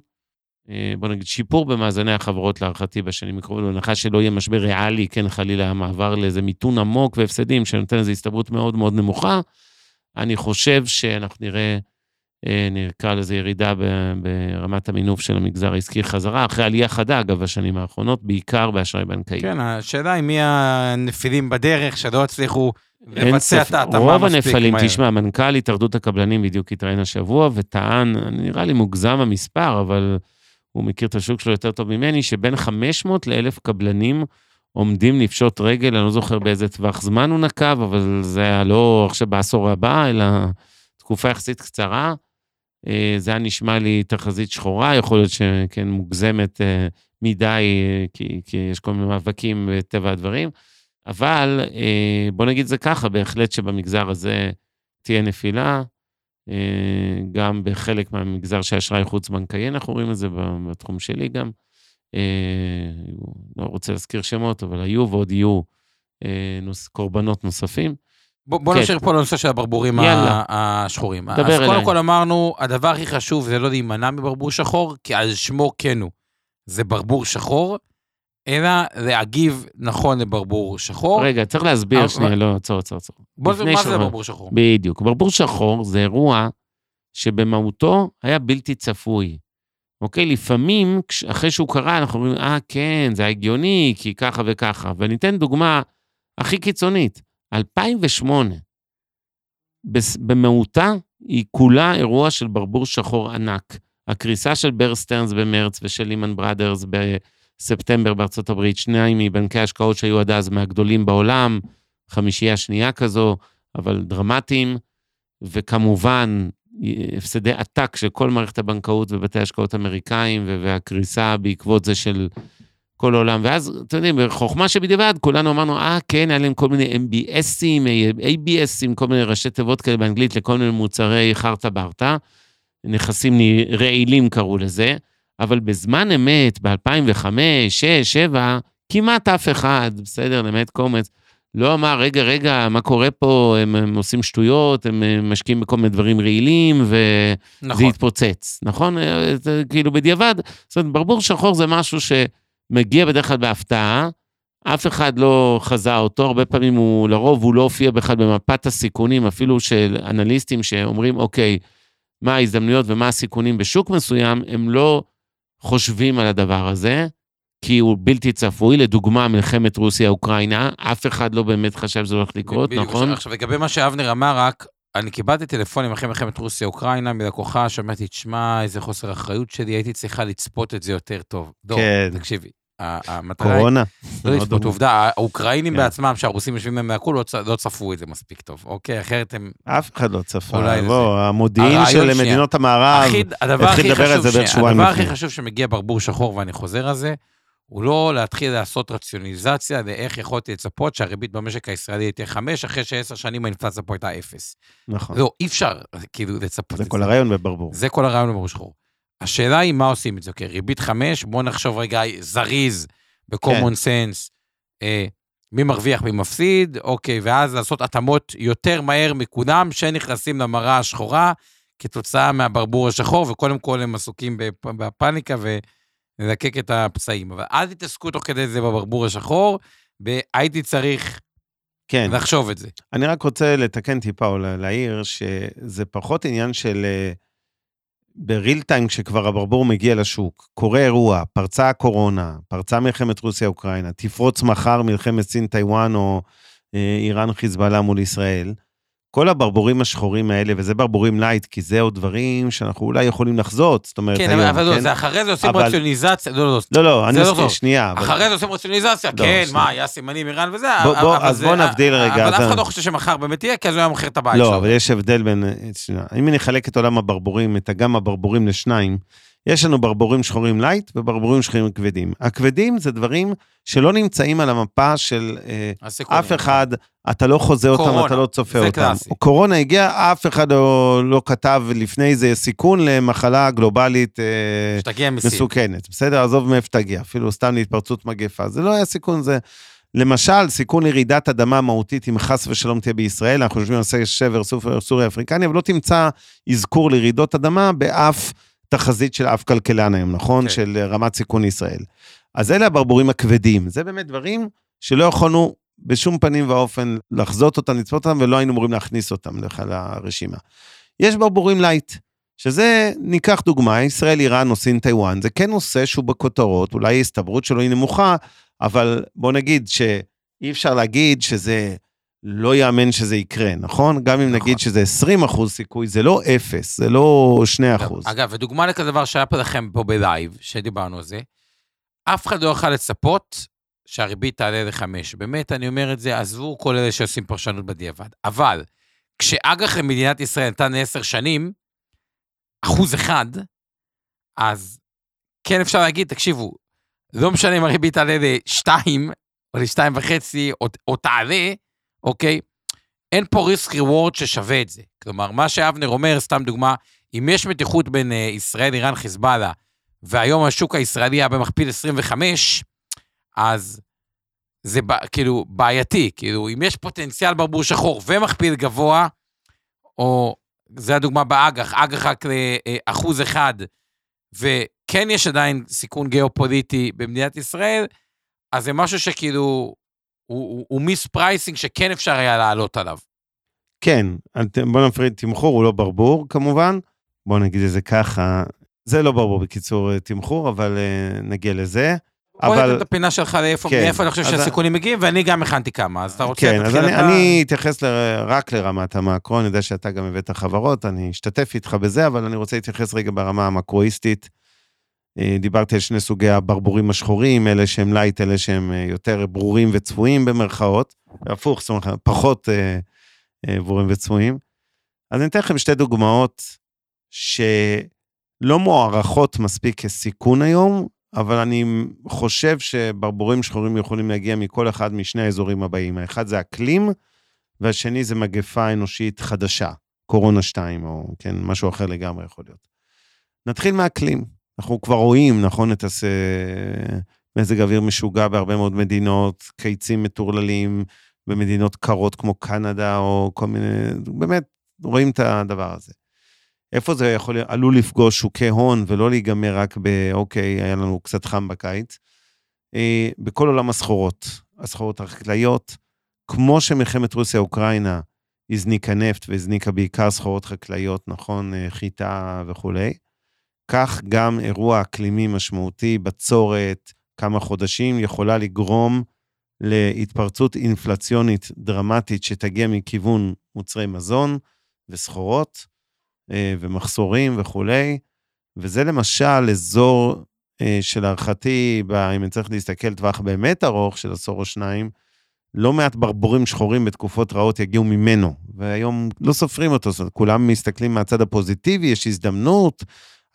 Speaker 2: אה, בוא נגיד, שיפור במאזני החברות להערכתי בשנים הקרובות, בהנחה שלא יהיה משבר ריאלי, כן, חלילה, המעבר לאיזה מיתון עמוק והפסדים, שנותן איזו הסתברות מאוד מאוד נמוכה. אני חושב שאנחנו נראה, אה, נקרא לזה ירידה ברמת המינוף של המגזר העסקי חזרה, אחרי עלייה חדה, אגב, בשנים האחרונות, בעיקר באשראי בנקאי.
Speaker 1: כן, השאלה היא מי הנפילים בדרך שלא הצליחו לבצע את. ההתאמה
Speaker 2: רוב
Speaker 1: מספיק
Speaker 2: הנפלים,
Speaker 1: מהר.
Speaker 2: תשמע, מנכ"ל התאחדות הקבלנים בדיוק התראיין השבוע וטען, נראה לי מוגזם המספר, אבל הוא מכיר את השוק שלו יותר טוב ממני, שבין 500 ל-1,000 קבלנים עומדים לפשוט רגל, אני לא זוכר באיזה טווח זמן הוא נקב, אבל זה היה לא עכשיו בעשור הבא, אלא תקופה יחסית קצרה. אה, זה היה נשמע לי תחזית שחורה, יכול להיות שכן מוגזמת אה, מדי, אה, כי, כי יש כל מיני מאבקים בטבע הדברים. אבל אה, בוא נגיד זה ככה, בהחלט שבמגזר הזה תהיה נפילה. אה, גם בחלק מהמגזר של אשראי חוץ-בנקאי, אנחנו רואים את זה בתחום שלי גם. אה, לא רוצה להזכיר שמות, אבל היו ועוד יהיו אה, נוס, קורבנות נוספים.
Speaker 1: בוא, בוא
Speaker 2: כן.
Speaker 1: נשאיר פה לנושא של הברבורים
Speaker 2: יאללה.
Speaker 1: השחורים.
Speaker 2: דבר
Speaker 1: אז קודם
Speaker 2: אליי.
Speaker 1: כל אמרנו, הדבר הכי חשוב זה לא להימנע מברבור שחור, כי על שמו כן הוא. זה ברבור שחור, אלא להגיב נכון לברבור שחור.
Speaker 2: רגע, צריך להסביר
Speaker 1: אבל-
Speaker 2: שנייה, לא, עצור, עצור, עצור.
Speaker 1: בוא מה זה
Speaker 2: שאנחנו-
Speaker 1: ברבור שחור.
Speaker 2: בדיוק. ברבור שחור זה אירוע שבמהותו היה בלתי צפוי. אוקיי? לפעמים, אחרי שהוא קרה, אנחנו אומרים, אה, כן, זה הגיוני, כי ככה וככה. ואני אתן דוגמה הכי קיצונית. 2008, בס- במהותה, היא כולה אירוע של ברבור שחור ענק. הקריסה של בר סטרנס במרץ ושל לימן בראדרס בספטמבר בארצות הברית, שניים מבנקי ההשקעות שהיו עד אז מהגדולים בעולם, חמישייה שנייה כזו, אבל דרמטיים, וכמובן, הפסדי עתק של כל מערכת הבנקאות ובתי ההשקעות האמריקאים, והקריסה בעקבות זה של כל העולם. ואז, אתם יודעים, בחוכמה שבדיעבד, כולנו אמרנו, אה, כן, היה להם כל מיני MBSים, ABSים, כל מיני ראשי תיבות כאלה באנגלית לכל מיני מוצרי חרטה ברטה. נכסים רעילים קראו לזה, אבל בזמן אמת, ב-2005, 2006, 2007, כמעט אף אחד, בסדר, למעט קומץ, לא אמר, רגע, רגע, מה קורה פה, הם, הם עושים שטויות, הם משקיעים בכל מיני דברים רעילים, וזה נכון. יתפוצץ, נכון? זה, כאילו בדיעבד, זאת אומרת, ברבור שחור זה משהו שמגיע בדרך כלל בהפתעה, אף אחד לא חזה אותו, הרבה פעמים הוא, לרוב הוא לא הופיע בכלל במפת הסיכונים, אפילו של אנליסטים שאומרים, אוקיי, מה ההזדמנויות ומה הסיכונים בשוק מסוים, הם לא חושבים על הדבר הזה, כי הוא בלתי צפוי. לדוגמה, מלחמת רוסיה-אוקראינה, אף אחד לא באמת חשב שזה הולך לקרות, נכון?
Speaker 1: עכשיו, לגבי מה שאבנר אמר, רק, אני קיבלתי טלפונים אחרי מלחמת רוסיה-אוקראינה מלקוחה, שמעתי, תשמע, איזה חוסר אחריות שלי, הייתי צריכה לצפות את זה יותר טוב. דור, כן. תקשיבי,
Speaker 2: המטרה קורונה.
Speaker 1: לא לצפות, עובדה, האוקראינים כן. בעצמם, שהרוסים יושבים מהם מהכול, לא, לא צפו את זה מספיק טוב, אוקיי? אחרת הם...
Speaker 2: אף אחד לא צפה. בוא, המודיעין של מדינות המערב, התחיל לדבר על זה בערך שבועיים
Speaker 1: הדבר הכי חשוב שמגיע ברבור שחור, ואני חוזר על זה, הוא לא להתחיל לעשות רציונליזציה לאיך יכולתי לצפות שהריבית במשק הישראלי תהיה חמש, אחרי שעשר שנים האינפלציה פה הייתה אפס.
Speaker 2: נכון.
Speaker 1: לא, אי אפשר כאילו לצפות.
Speaker 2: זה כל הרעיון בברבור.
Speaker 1: זה כל הרעיון בברבור שחור. השאלה היא מה עושים את זה, אוקיי, ריבית חמש, בואו נחשוב רגע זריז, ב-common כן. sense, אה, מי מרוויח, מי מפסיד, אוקיי, ואז לעשות התאמות יותר מהר מכולם שנכנסים למראה השחורה כתוצאה מהברבור השחור, וקודם כל הם עסוקים בפאניקה ולזקק את הפצעים. אבל אל תתעסקו תוך כדי זה בברבור השחור, והייתי צריך כן. לחשוב את זה.
Speaker 2: אני רק רוצה לתקן טיפה או להעיר שזה פחות עניין של... Uh, ב real time, כשכבר הברבור מגיע לשוק, קורה אירוע, פרצה הקורונה, פרצה מלחמת רוסיה-אוקראינה, תפרוץ מחר מלחמת סין-טיוואן או אה, איראן-חיזבאללה מול ישראל, כל הברבורים השחורים האלה, וזה ברבורים light, כי זה עוד דברים שאנחנו אולי יכולים לחזות, זאת אומרת,
Speaker 1: כן, היום, אבל לא, כן? זה אחרי זה עושים אבל... רציונליזציה, לא, לא,
Speaker 2: לא, לא, אני לא, שנייה.
Speaker 1: אבל... אחרי זה עושים רציונליזציה, לא, כן, שנייה. מה, היה סימנים איראן וזה,
Speaker 2: בוא, בוא, אז זה, בוא נבדיל רגע.
Speaker 1: אבל אף אחד לא חושב שמחר באמת יהיה, כי אז הוא היה מוכר את הבית
Speaker 2: לא, שלו. לא, אבל יש הבדל בין, שנייה, אם אני אחלק את עולם הברבורים, את אגם הברבורים לשניים, יש לנו ברבורים שחורים light וברבורים שחורים כבדים. הכבדים זה דברים שלא נמצאים על המפה של אה, אף אחד, אתה לא חוזה קורונה, אותם, אתה לא צופה אותם. קלאסי. קורונה הגיעה, אף אחד לא, לא כתב לפני זה סיכון למחלה גלובלית אה, מסוכנת. בסדר? עזוב מאיפה תגיע, אפילו סתם להתפרצות מגפה. זה לא היה סיכון, זה... למשל, סיכון לרעידת אדמה מהותית, אם חס ושלום תהיה בישראל, אנחנו חושבים על שבר סורי אפריקני, אבל לא תמצא אזכור לרעידות אדמה באף... תחזית של אף כלכלן היום, נכון? Okay. כן. של רמת סיכון ישראל. אז אלה הברבורים הכבדים. זה באמת דברים שלא יכולנו בשום פנים ואופן לחזות אותם, לצפות אותם, ולא היינו אמורים להכניס אותם לך לרשימה. יש ברבורים light, שזה, ניקח דוגמה, ישראל, איראן סין, טיוואן, זה כן נושא שהוא בכותרות, אולי ההסתברות שלו היא נמוכה, אבל בוא נגיד שאי אפשר להגיד שזה לא יאמן שזה יקרה, נכון? גם אם נכון. נגיד שזה 20 אחוז סיכוי, זה לא אפס, זה לא 2 אחוז.
Speaker 1: אגב, ודוגמה לכזה דבר שהיה פה לכם פה בלייב, שדיברנו על זה, אף אחד לא יוכל לצפות שהריבית תעלה לחמש. באמת, אני אומר את זה, עזבו כל אלה שעושים פרשנות בדיעבד. אבל, כשאג"ח למדינת ישראל נתן עשר שנים, אחוז אחד, אז כן אפשר להגיד, תקשיבו, לא משנה אם הריבית תעלה לשתיים, או לשתיים וחצי, או, או תעלה, אוקיי? אין פה ריסק ריוורד ששווה את זה. כלומר, מה שאבנר אומר, סתם דוגמה, אם יש מתיחות בין uh, ישראל, איראן, חיזבאללה, והיום השוק הישראלי היה במכפיל 25, אז זה כאילו בעייתי. כאילו, אם יש פוטנציאל ברבור שחור ומכפיל גבוה, או, זה הדוגמה באג"ח, אג"ח רק לאחוז אחד, וכן יש עדיין סיכון גיאופוליטי במדינת ישראל, אז זה משהו שכאילו הוא, הוא mispricing שכן אפשר היה לעלות עליו.
Speaker 2: כן, בוא נפריד, תמחור הוא לא ברבור כמובן, בוא נגיד את זה ככה, זה לא ברבור בקיצור תמחור, אבל אה, נגיע לזה.
Speaker 1: בוא
Speaker 2: אבל-
Speaker 1: את הפינה שלך לאיפה,
Speaker 2: כן,
Speaker 1: מאיפה אני חושב שהסיכונים מגיעים, ואני גם הכנתי כמה, אז אתה רוצה...
Speaker 2: כן, אז אני,
Speaker 1: אתה-
Speaker 2: אני אתייחס ל, רק לרמת המקרו, אני יודע שאתה גם הבאת חברות, אני אשתתף איתך בזה, אבל אני רוצה להתייחס רגע ברמה המקרואיסטית. אה, דיברתי על שני סוגי הברבורים השחורים, אלה שהם light, אלה שהם אה, יותר ברורים וצפויים במרכאות, והפוך, זאת אומרת, פחות אה, ברורים וצפויים. אז אני אתן לכם שתי דוגמאות שלא מוערכות מספיק כסיכון היום, אבל אני חושב שברבורים שחורים יכולים להגיע מכל אחד משני האזורים הבאים. האחד זה אקלים, והשני זה מגפה אנושית חדשה, קורונה 2, או כן, משהו אחר לגמרי יכול להיות. נתחיל מהאקלים. אנחנו כבר רואים, נכון, את הס... מזג אוויר משוגע בהרבה מאוד מדינות, קיצים מטורללים במדינות קרות כמו קנדה, או כל מיני, באמת, רואים את הדבר הזה. איפה זה יכול, עלול לפגוש שוקי הון ולא להיגמר רק ב, אוקיי, היה לנו קצת חם בקיץ. אה, בכל עולם הסחורות, הסחורות החקלאיות, כמו שמלחמת רוסיה-אוקראינה הזניקה נפט והזניקה בעיקר סחורות חקלאיות, נכון, אה, חיטה וכולי, כך גם אירוע אקלימי משמעותי, בצורת, כמה חודשים, יכולה לגרום להתפרצות אינפלציונית דרמטית שתגיע מכיוון מוצרי מזון וסחורות. אה, ומחסורים וכולי, וזה למשל אזור אה, שלהערכתי, אם אני צריך להסתכל טווח באמת ארוך של עשור או שניים, לא מעט ברבורים שחורים בתקופות רעות יגיעו ממנו, והיום לא סופרים אותו, זאת אומרת, כולם מסתכלים מהצד הפוזיטיבי, יש הזדמנות.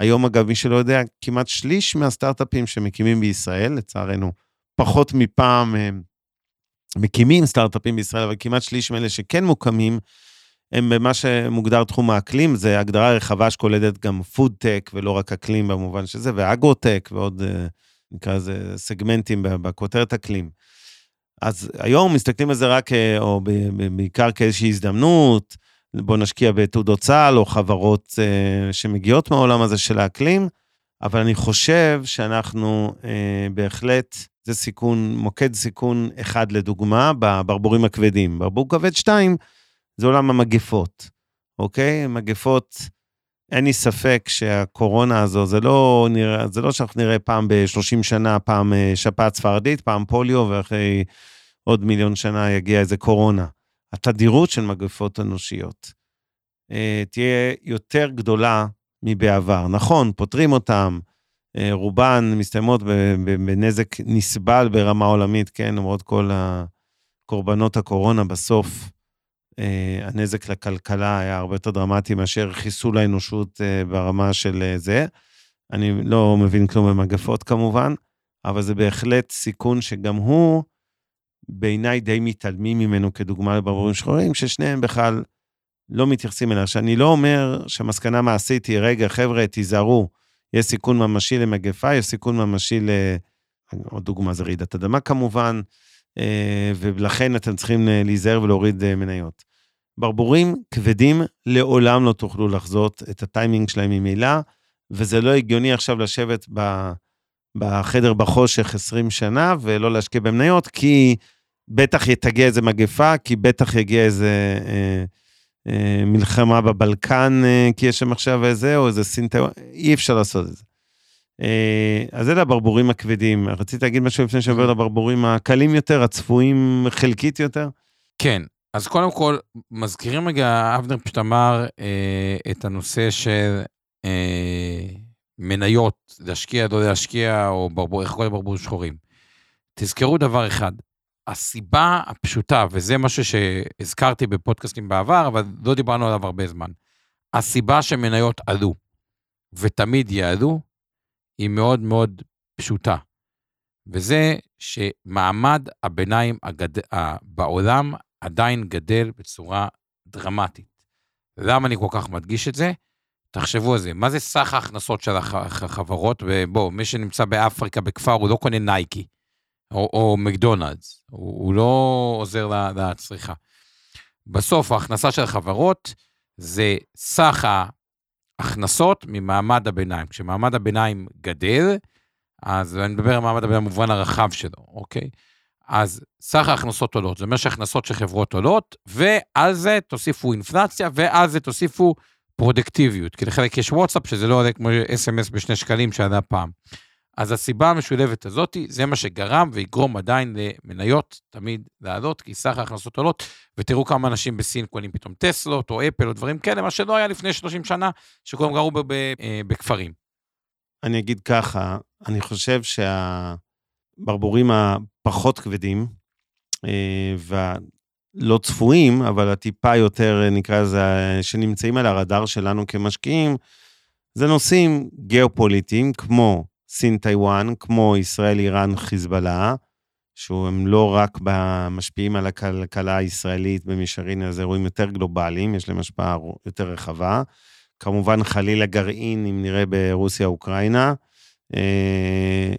Speaker 2: היום, אגב, מי שלא יודע, כמעט שליש מהסטארט-אפים שמקימים בישראל, לצערנו, פחות מפעם הם מקימים סטארט-אפים בישראל, אבל כמעט שליש מאלה שכן מוקמים, הם במה שמוגדר תחום האקלים, זה הגדרה רחבה שכוללת גם פוד-טק, ולא רק אקלים במובן של זה, ואגרו-טק, ועוד, אה, נקרא לזה, סגמנטים בכותרת אקלים. אז היום מסתכלים על זה רק, אה, או בעיקר כאיזושהי הזדמנות, בוא נשקיע בתעודות סל, או חברות אה, שמגיעות מהעולם הזה של האקלים, אבל אני חושב שאנחנו אה, בהחלט, זה סיכון, מוקד סיכון אחד לדוגמה, בברבורים הכבדים. ברבור כבד 2, זה עולם המגפות, אוקיי? מגפות, אין לי ספק שהקורונה הזו, זה לא, נראה, זה לא שאנחנו נראה פעם ב-30 שנה, פעם אה, שפעת ספרדית, פעם פוליו, ואחרי עוד מיליון שנה יגיע איזה קורונה. התדירות של מגפות אנושיות אה, תהיה יותר גדולה מבעבר. נכון, פותרים אותם, אה, רובן מסתיימות בנזק נסבל ברמה עולמית, כן, למרות כל הקורבנות הקורונה בסוף. אה, הנזק לכלכלה היה הרבה יותר דרמטי מאשר חיסול האנושות ברמה של זה. אני לא מבין כלום במגפות כמובן, אבל זה בהחלט סיכון שגם הוא, בעיניי די מתעלמים ממנו כדוגמה לברבורים שחורים, ששניהם בכלל לא מתייחסים אליה. שאני לא אומר שהמסקנה מעשית היא, רגע, חבר'ה, תיזהרו, יש סיכון ממשי למגפה, יש סיכון ממשי ל... עוד דוגמה זה רעידת אדמה כמובן, אה, ולכן אתם צריכים אה, להיזהר ולהוריד אה, מניות. ברבורים כבדים לעולם לא תוכלו לחזות את הטיימינג שלהם ממילא, וזה לא הגיוני עכשיו לשבת ב, בחדר בחושך 20 שנה ולא להשקיע במניות, כי בטח תגיע איזה מגפה, כי בטח יגיע איזה אה, אה, מלחמה בבלקן, אה, כי יש שם עכשיו איזה, או איזה סין, אי אפשר לעשות את זה. אה, אז אלה הברבורים הכבדים. רציתי להגיד משהו לפני שעובר לברבורים הקלים יותר, הצפויים חלקית יותר?
Speaker 1: כן, אז קודם כל, מזכירים רגע, אבנר פשוט אמר אה, את הנושא של אה, מניות, להשקיע, לא להשקיע, או ברבור, איך קוראים לברבורים שחורים. תזכרו דבר אחד, הסיבה הפשוטה, וזה משהו שהזכרתי בפודקאסטים בעבר, אבל לא דיברנו עליו הרבה זמן, הסיבה שמניות עלו, ותמיד יעלו, היא מאוד מאוד פשוטה. וזה שמעמד הביניים הגד... בעולם עדיין גדל בצורה דרמטית. למה אני כל כך מדגיש את זה? תחשבו על זה, מה זה סך ההכנסות של הח- החברות? ובואו, מי שנמצא באפריקה, בכפר, הוא לא קונה נייקי, או, או מקדונלדס, הוא, הוא לא עוזר לצריכה. בסוף, ההכנסה של החברות זה סך ההכנסות ממעמד הביניים. כשמעמד הביניים גדל, אז אני מדבר על מעמד הביניים במובן הרחב שלו, אוקיי? אז סך ההכנסות עולות, זה אומר שהכנסות של חברות עולות, ועל זה תוסיפו אינפלציה, ועל זה תוסיפו פרודקטיביות. כי לחלק יש וואטסאפ, שזה לא עולה כמו אס.אם.אס בשני שקלים שעלה פעם. אז הסיבה המשולבת הזאת, זה מה שגרם ויגרום עדיין למניות תמיד לעלות, כי סך ההכנסות עולות, ותראו כמה אנשים בסין קונים פתאום טסלות או אפל או דברים כאלה, מה שלא היה לפני 30 שנה, שכולם גרו אה, בכפרים.
Speaker 2: אני אגיד ככה, אני חושב שהברבורים הפחות כבדים, אה, והלא צפויים, אבל הטיפה יותר, נקרא לזה, שנמצאים על הרדאר שלנו כמשקיעים, זה נושאים גיאופוליטיים כמו סין טיוואן, כמו ישראל, איראן, חיזבאללה, שהם לא רק משפיעים על הכלכלה הישראלית במישרין, זה אירועים יותר גלובליים, יש להם השפעה יותר רחבה. כמובן, חלילה גרעין, אם נראה ברוסיה-אוקראינה. אה,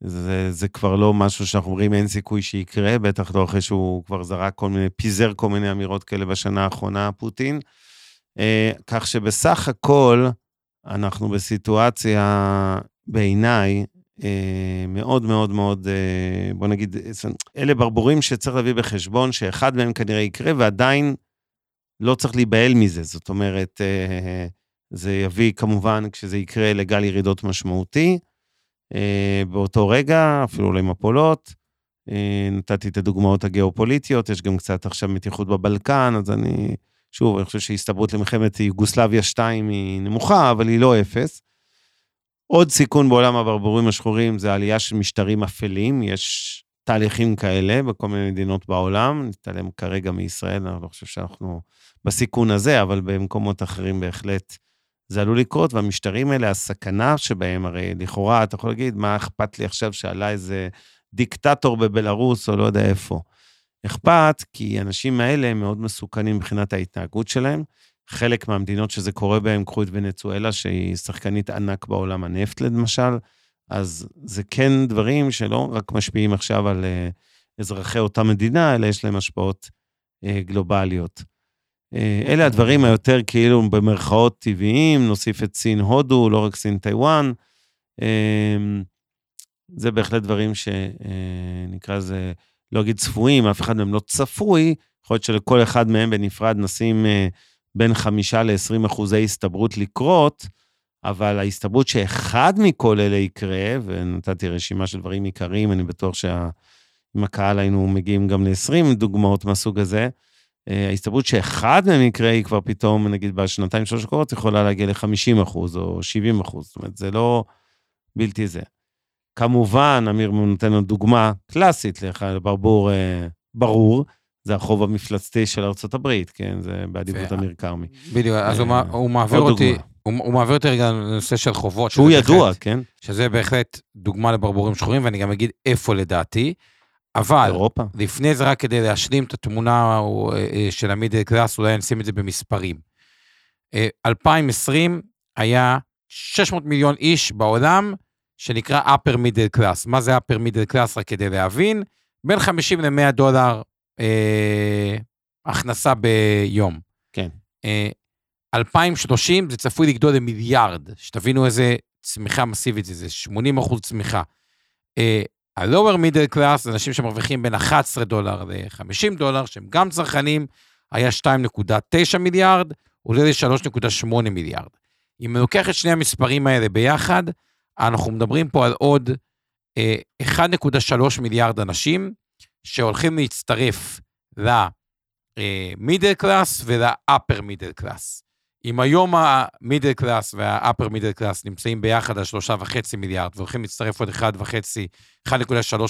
Speaker 2: זה, זה כבר לא משהו שאנחנו אומרים אין סיכוי שיקרה, בטח לא אחרי שהוא כבר זרק כל מיני, פיזר כל מיני אמירות כאלה בשנה האחרונה, פוטין. אה, כך שבסך הכל, אנחנו בסיטואציה, בעיניי, אה, מאוד מאוד מאוד, אה, בוא נגיד, אלה ברבורים שצריך להביא בחשבון שאחד מהם כנראה יקרה, ועדיין לא צריך להיבהל מזה. זאת אומרת, אה, זה יביא כמובן, כשזה יקרה, לגל ירידות משמעותי. באותו רגע, אפילו למפולות. נתתי את הדוגמאות הגיאופוליטיות, יש גם קצת עכשיו מתיחות בבלקן, אז אני שוב, אני חושב שהסתברות למלחמת יוגוסלביה 2 היא נמוכה, אבל היא לא אפס. עוד סיכון בעולם הברבורים השחורים זה עלייה של משטרים אפלים, יש תהליכים כאלה בכל מיני מדינות בעולם, נתעלם כרגע מישראל, אני לא חושב שאנחנו בסיכון הזה, אבל במקומות אחרים בהחלט זה עלול לקרות, והמשטרים האלה, הסכנה שבהם, הרי לכאורה, אתה יכול להגיד, מה אכפת לי עכשיו שעלה איזה דיקטטור בבלארוס או לא יודע איפה. אכפת, כי האנשים האלה הם מאוד מסוכנים מבחינת ההתנהגות שלהם. חלק מהמדינות שזה קורה בהן, קחו את ונצואלה, שהיא שחקנית ענק בעולם הנפט, למשל, אז זה כן דברים שלא רק משפיעים עכשיו על אה, אזרחי אותה מדינה, אלא יש להם השפעות אה, גלובליות. אה, אלה הדברים היותר כאילו במרכאות טבעיים, נוסיף את סין-הודו, לא רק סין-טיוואן. אה, זה בהחלט דברים שנקרא לזה לא אגיד צפויים, אף אחד מהם לא צפוי, יכול להיות שלכל אחד מהם בנפרד נשים אה, בין חמישה ל-20 אחוזי הסתברות לקרות, אבל ההסתברות שאחד מכל אלה יקרה, ונתתי רשימה של דברים עיקריים, אני בטוח שעם הקהל היינו מגיעים גם ל-20 דוגמאות מהסוג הזה, אה, ההסתברות שאחד מהם יקרה היא כבר פתאום, נגיד בשנתיים שלוש הקרובות, יכולה להגיע ל-50 אחוז או 70 אחוז. זאת אומרת, זה לא בלתי זה. כמובן, אמיר נותן לנו דוגמה קלאסית לברבור אה, ברור, זה החוב המפלצתי של ארצות הברית, כן? זה באדיבות אמיר כרמי.
Speaker 1: בדיוק, אז הוא, הוא מעביר אותי, הוא, מעביר אותי רגע לנושא של חובות.
Speaker 2: שהוא ידוע, כן?
Speaker 1: שזה בהחלט דוגמה לברבורים שחורים, ואני גם אגיד איפה לדעתי. אבל, אירופה. לפני זה רק כדי להשלים את התמונה אה, של המידל קלאס, אולי נשים את זה במספרים. 2020 אה, היה 600 מיליון איש בעולם, שנקרא upper middle class. מה זה upper middle class? רק כדי להבין, בין 50 ל-100 דולר אה, הכנסה ביום.
Speaker 2: כן.
Speaker 1: אה, 2030 זה צפוי לגדול למיליארד, שתבינו איזה צמיחה מסיבית זה, זה 80 אחוז צמיחה. אה, ה-lower middle class זה אנשים שמרוויחים בין 11 דולר ל-50 דולר, שהם גם צרכנים, היה 2.9 מיליארד, עולה ל-3.8 מיליארד. אם אני לוקח את שני המספרים האלה ביחד, אנחנו מדברים פה על עוד אה, 1.3 מיליארד אנשים שהולכים להצטרף ל middle class ול upper middle class. אם היום ה middle class וה upper middle class נמצאים ביחד על 3.5 מיליארד והולכים להצטרף עוד 1.5, 1.3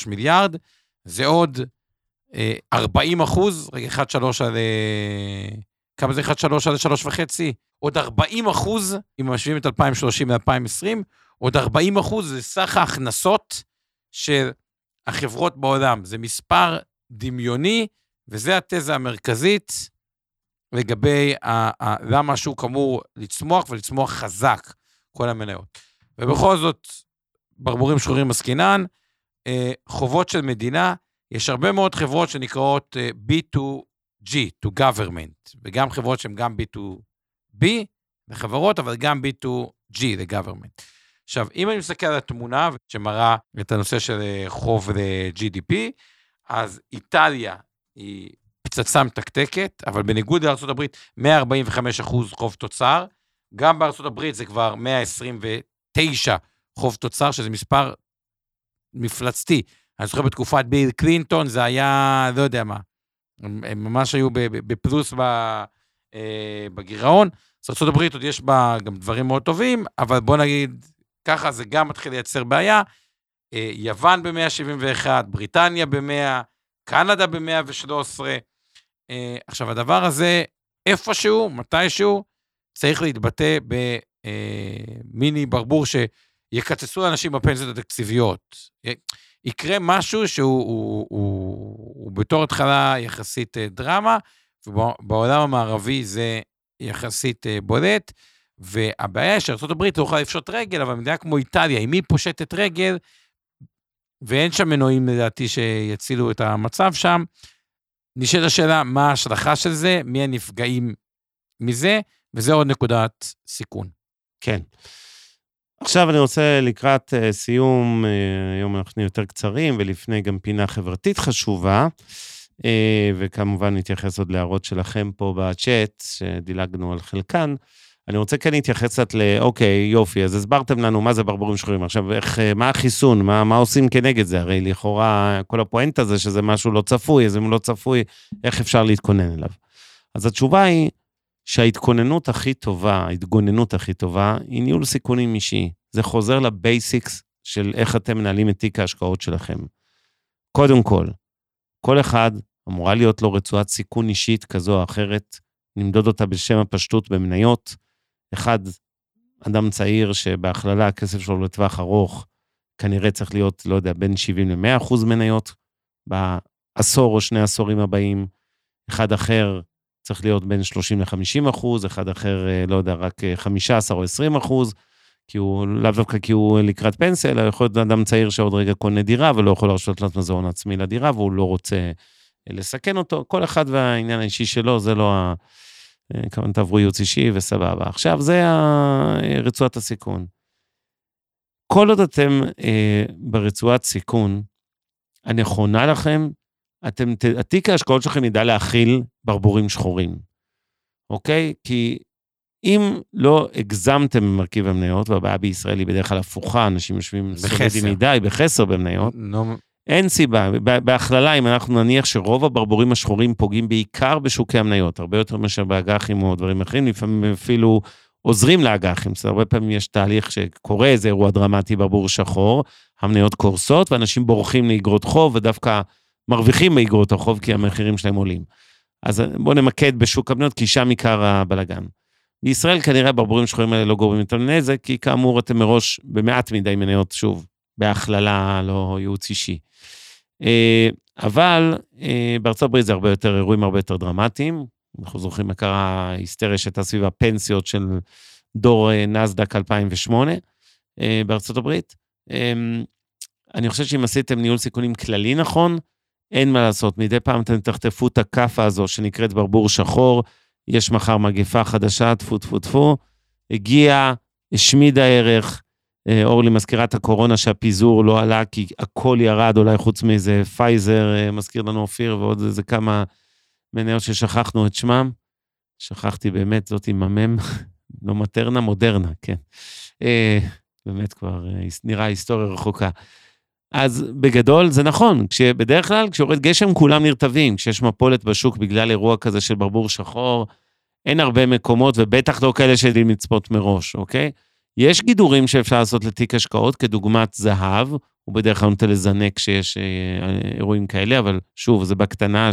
Speaker 1: מיליארד, זה עוד אה, 40 אחוז, רגע, 1.3 על... אה, כמה זה 1.3 על 3.5? עוד 40 אחוז, אם משווים את 2030 ל-2020, עוד 40 אחוז זה סך ההכנסות של החברות בעולם. זה מספר דמיוני, וזה התזה המרכזית לגבי ה- ה- למה השוק אמור לצמוח ולצמוח חזק, כל המניות. ובכל זאת, ברבורים שחורים עסקינן, אה, חובות של מדינה, יש הרבה מאוד חברות שנקראות אה, B2G, to government, וגם חברות שהן גם B2B לחברות, אבל גם B2G ל-government. עכשיו, אם אני מסתכל על התמונה שמראה את הנושא של אה, חוב ל-GDP, אז איטליה היא פצצה מתקתקת, אבל בניגוד לארה"ב, 145 אחוז חוב תוצר, גם הברית זה כבר 129 חוב תוצר, שזה מספר מפלצתי. אני זוכר בתקופת ביל קלינטון, זה היה, לא יודע מה, הם, ממש היו בפלוס אה, בגירעון. אז ארה"ב עוד יש בה גם דברים מאוד טובים, אבל בוא נגיד, ככה זה גם מתחיל לייצר בעיה. אה, יוון ב-171, בריטניה ב-100, קנדה ב-113. אה, עכשיו, הדבר הזה, איפשהו, מתישהו, צריך להתבטא במיני ברבור שיקצצו לאנשים בפנסיות התקציביות. יקרה משהו שהוא הוא, הוא, הוא בתור התחלה יחסית דרמה, ובעולם המערבי זה יחסית בולט. והבעיה היא שארה"ב לא יכולה לפשוט רגל, אבל מדינה כמו איטליה, אם היא פושטת רגל, ואין שם מנועים לדעתי שיצילו את המצב שם, נשאלת השאלה מה ההשלכה של זה, מי הנפגעים מזה, וזה עוד נקודת סיכון.
Speaker 2: כן. עכשיו אני רוצה לקראת uh, סיום, uh, היום אנחנו יותר קצרים, ולפני גם פינה חברתית חשובה, uh, וכמובן נתייחס עוד להערות שלכם פה בצ'אט, שדילגנו על חלקן. אני רוצה כן להתייחס קצת ל... אוקיי, יופי, אז הסברתם לנו מה זה ברבורים שחורים. עכשיו, איך, מה החיסון? מה, מה עושים כנגד זה? הרי לכאורה, כל הפואנטה זה שזה משהו לא צפוי, אז אם לא צפוי, איך אפשר להתכונן אליו? אז התשובה היא שההתכוננות הכי טובה, ההתגוננות הכי טובה, היא ניהול סיכונים אישי. זה חוזר לבייסיקס של איך אתם מנהלים את תיק ההשקעות שלכם. קודם כל, כל אחד אמורה להיות לו רצועת סיכון אישית כזו או אחרת, נמדוד אותה בשם הפשטות במניות. אחד, אדם צעיר שבהכללה הכסף שלו לטווח ארוך, כנראה צריך להיות, לא יודע, בין 70 ל-100 אחוז מניות בעשור או שני עשורים הבאים. אחד אחר צריך להיות בין 30 ל-50 אחוז, אחד אחר, אה, לא יודע, רק 15 אה, או 20 אחוז, כי הוא, לאו דווקא כי הוא לקראת פנסיה, אלא יכול להיות אדם צעיר שעוד רגע קונה דירה ולא יכול להרשות לעצמו מזון עצמי לדירה, והוא לא רוצה אה, לסכן אותו. כל אחד והעניין האישי שלו, זה לא ה... כמובן תעברו ייעוץ אישי וסבבה. עכשיו, זה רצועת הסיכון. כל עוד אתם אה, ברצועת סיכון הנכונה לכם, אתם, התיק ההשקעות שלכם ידע להכיל ברבורים שחורים, אוקיי? כי אם לא הגזמתם במרכיב המניות, והבעיה בישראל היא בדרך כלל הפוכה, אנשים יושבים סולידים מדי, בחסר במניות, no. אין סיבה. בהכללה, אם אנחנו נניח שרוב הברבורים השחורים פוגעים בעיקר בשוקי המניות, הרבה יותר מאשר באג"חים או דברים אחרים, לפעמים אפילו עוזרים לאג"חים. זאת הרבה פעמים יש תהליך שקורה איזה אירוע דרמטי ברבור שחור, המניות קורסות, ואנשים בורחים לאגרות חוב, ודווקא מרוויחים מאגרות החוב כי המחירים שלהם עולים. אז בואו נמקד בשוק המניות, כי שם עיקר הבלגן. בישראל כנראה הברבורים השחורים האלה לא גורמים יותר נזק, כי כאמור אתם מראש במעט מדי מניות, שוב, בהכללה, לא ייעוץ אישי. אה, אבל אה, בארצות הברית זה הרבה יותר, אירועים הרבה יותר דרמטיים. אנחנו זוכרים מה קרה, היסטריה שהייתה סביב הפנסיות של דור אה, נסדק 2008 בארצות הברית. אני חושב שאם עשיתם ניהול סיכונים כללי נכון, אין מה לעשות, מדי פעם אתם תחטפו את הכאפה הזו שנקראת ברבור שחור, יש מחר מגפה חדשה, טפו טפו טפו, הגיע, השמיד הערך, אה, אורלי מזכירת הקורונה שהפיזור לא עלה כי הכל ירד, אולי חוץ מאיזה פייזר, אה, מזכיר לנו אופיר, ועוד איזה כמה מניות ששכחנו את שמם. שכחתי באמת, זאת עם המם, לא מטרנה, מודרנה, כן. אה, באמת כבר נראה היסטוריה רחוקה. אז בגדול זה נכון, בדרך כלל כשיורד גשם כולם נרטבים, כשיש מפולת בשוק בגלל אירוע כזה של ברבור שחור, אין הרבה מקומות, ובטח לא כאלה שיודעים לצפות מראש, אוקיי? יש גידורים שאפשר לעשות לתיק השקעות, כדוגמת זהב, הוא בדרך כלל נוטה לזנק כשיש אה, אירועים כאלה, אבל שוב, זה בקטנה,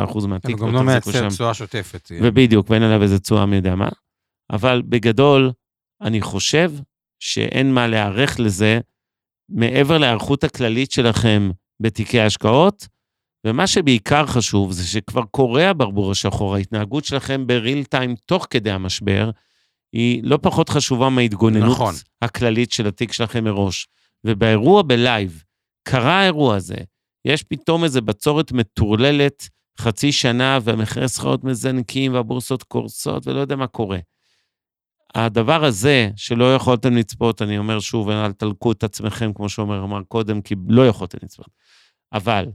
Speaker 2: 2-3 אחוז מהתיק.
Speaker 1: הוא גם לא מייצר תשואה שוטפת.
Speaker 2: ובדיוק, ואין עליו איזה תשואה מי יודע מה. אבל בגדול, אני חושב שאין מה להיערך לזה מעבר להיערכות הכללית שלכם בתיקי השקעות, ומה שבעיקר חשוב זה שכבר קורה הברבור השחור, ההתנהגות שלכם בריל טיים תוך כדי המשבר, היא לא פחות חשובה מההתגוננות נכון. הכללית של התיק שלכם מראש. ובאירוע בלייב, קרה האירוע הזה, יש פתאום איזו בצורת מטורללת חצי שנה, והמחירי סחרות מזנקים, והבורסות קורסות, ולא יודע מה קורה. הדבר הזה, שלא יכולתם לצפות, אני אומר שוב, אל תלקו את עצמכם, כמו שאומר אמר קודם, כי לא יכולתם לצפות. אבל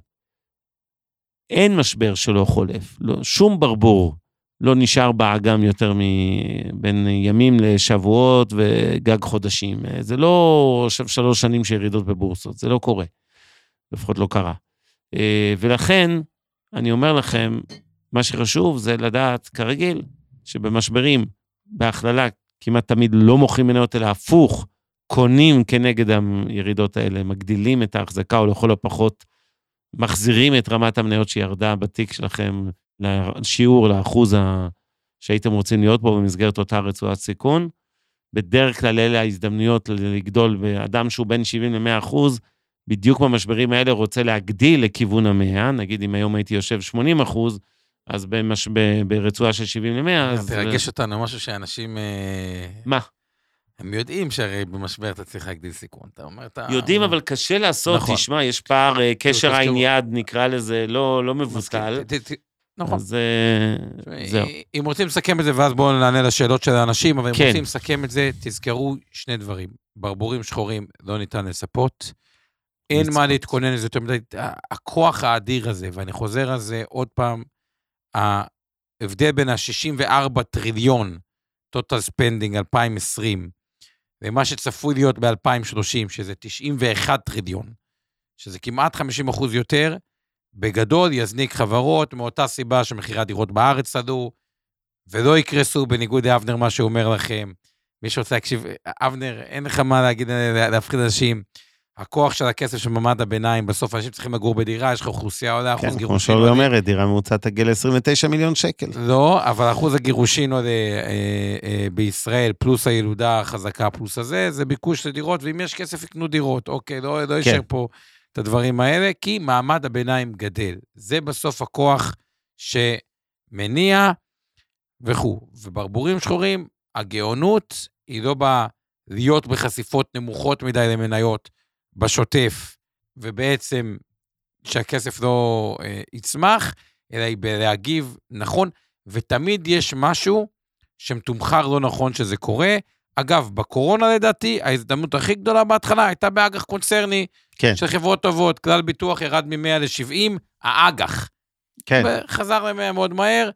Speaker 2: אין משבר שלא חולף. לא, שום ברבור לא נשאר באגם יותר מבין ימים לשבועות וגג חודשים. זה לא עכשיו שלוש שנים של ירידות בבורסות, זה לא קורה. לפחות לא קרה. אה, ולכן, אני אומר לכם, מה שחשוב זה לדעת, כרגיל, שבמשברים, בהכללה, כמעט תמיד לא מוכרים מניות, אלא הפוך, קונים כנגד הירידות האלה, מגדילים את ההחזקה, או לכל הפחות מחזירים את רמת המניות שירדה בתיק שלכם לשיעור, לאחוז ה... שהייתם רוצים להיות בו במסגרת אותה רצועת סיכון. בדרך כלל אלה ההזדמנויות לגדול, ואדם שהוא בין 70 ל-100 אחוז, בדיוק במשברים האלה רוצה להגדיל לכיוון המאה, נגיד אם היום הייתי יושב 80 אחוז, אז במש... ברצועה של 70 ל-100, אז...
Speaker 1: תרגש אותנו משהו שאנשים... אה,
Speaker 2: מה?
Speaker 1: הם יודעים שהרי במשבר אתה צריך להגדיל סיכון. אתה אומר, אתה...
Speaker 2: יודעים, אבל קשה לעשות,
Speaker 1: נכון.
Speaker 2: תשמע, יש פער, אה, קשר. עין יד, נקרא לזה, לא, לא מבוטל.
Speaker 1: נכון.
Speaker 2: אז אה, זהו.
Speaker 1: אם רוצים לסכם את זה, ואז בואו נענה לשאלות של האנשים, אבל אם
Speaker 2: כן.
Speaker 1: רוצים לסכם את זה, תזכרו שני דברים. ברבורים שחורים לא ניתן לצפות. אין
Speaker 2: לצפות.
Speaker 1: מה להתכונן לזה יותר מדי. הכוח האדיר הזה, ואני חוזר על זה עוד פעם, ההבדל בין ה-64 טריליון, total spending 2020, ומה שצפוי להיות ב-2030, שזה 91 טריליון, שזה כמעט 50 אחוז יותר, בגדול יזניק חברות מאותה סיבה שמחירי הדירות בארץ עלו, ולא יקרסו, בניגוד לאבנר, מה שהוא אומר לכם. מי שרוצה להקשיב, אבנר, אין לך מה להגיד, להפחיד אנשים. הכוח של הכסף של מעמד הביניים, בסוף אנשים צריכים לגור בדירה, יש לך אוכלוסייה עולה, אחוז
Speaker 2: כן, כמו
Speaker 1: גירושין
Speaker 2: שאורלי
Speaker 1: עולה.
Speaker 2: אומרת, דירה ממוצעת תגיע ל-29 מיליון שקל.
Speaker 1: לא, אבל אחוז הגירושין עולה אה, אה, בישראל, פלוס הילודה החזקה, פלוס הזה, זה ביקוש לדירות, ואם יש כסף יקנו דירות. אוקיי, לא, לא יישאר פה את הדברים האלה, כי מעמד הביניים גדל. זה בסוף הכוח שמניע וכו'. וברבורים שחורים, הגאונות היא לא באה להיות בחשיפות נמוכות מדי למניות בשוטף, ובעצם שהכסף לא אה, יצמח, אלא היא בלהגיב נכון, ותמיד יש משהו שמתומחר לא נכון שזה קורה. אגב, בקורונה לדעתי, ההזדמנות הכי גדולה בהתחלה הייתה באג"ח קונצרני
Speaker 2: כן,
Speaker 1: של חברות טובות. כלל ביטוח ירד מ-100 ל-70, האג"ח.
Speaker 2: כן.
Speaker 1: וחזר ל-100 מאוד מהר.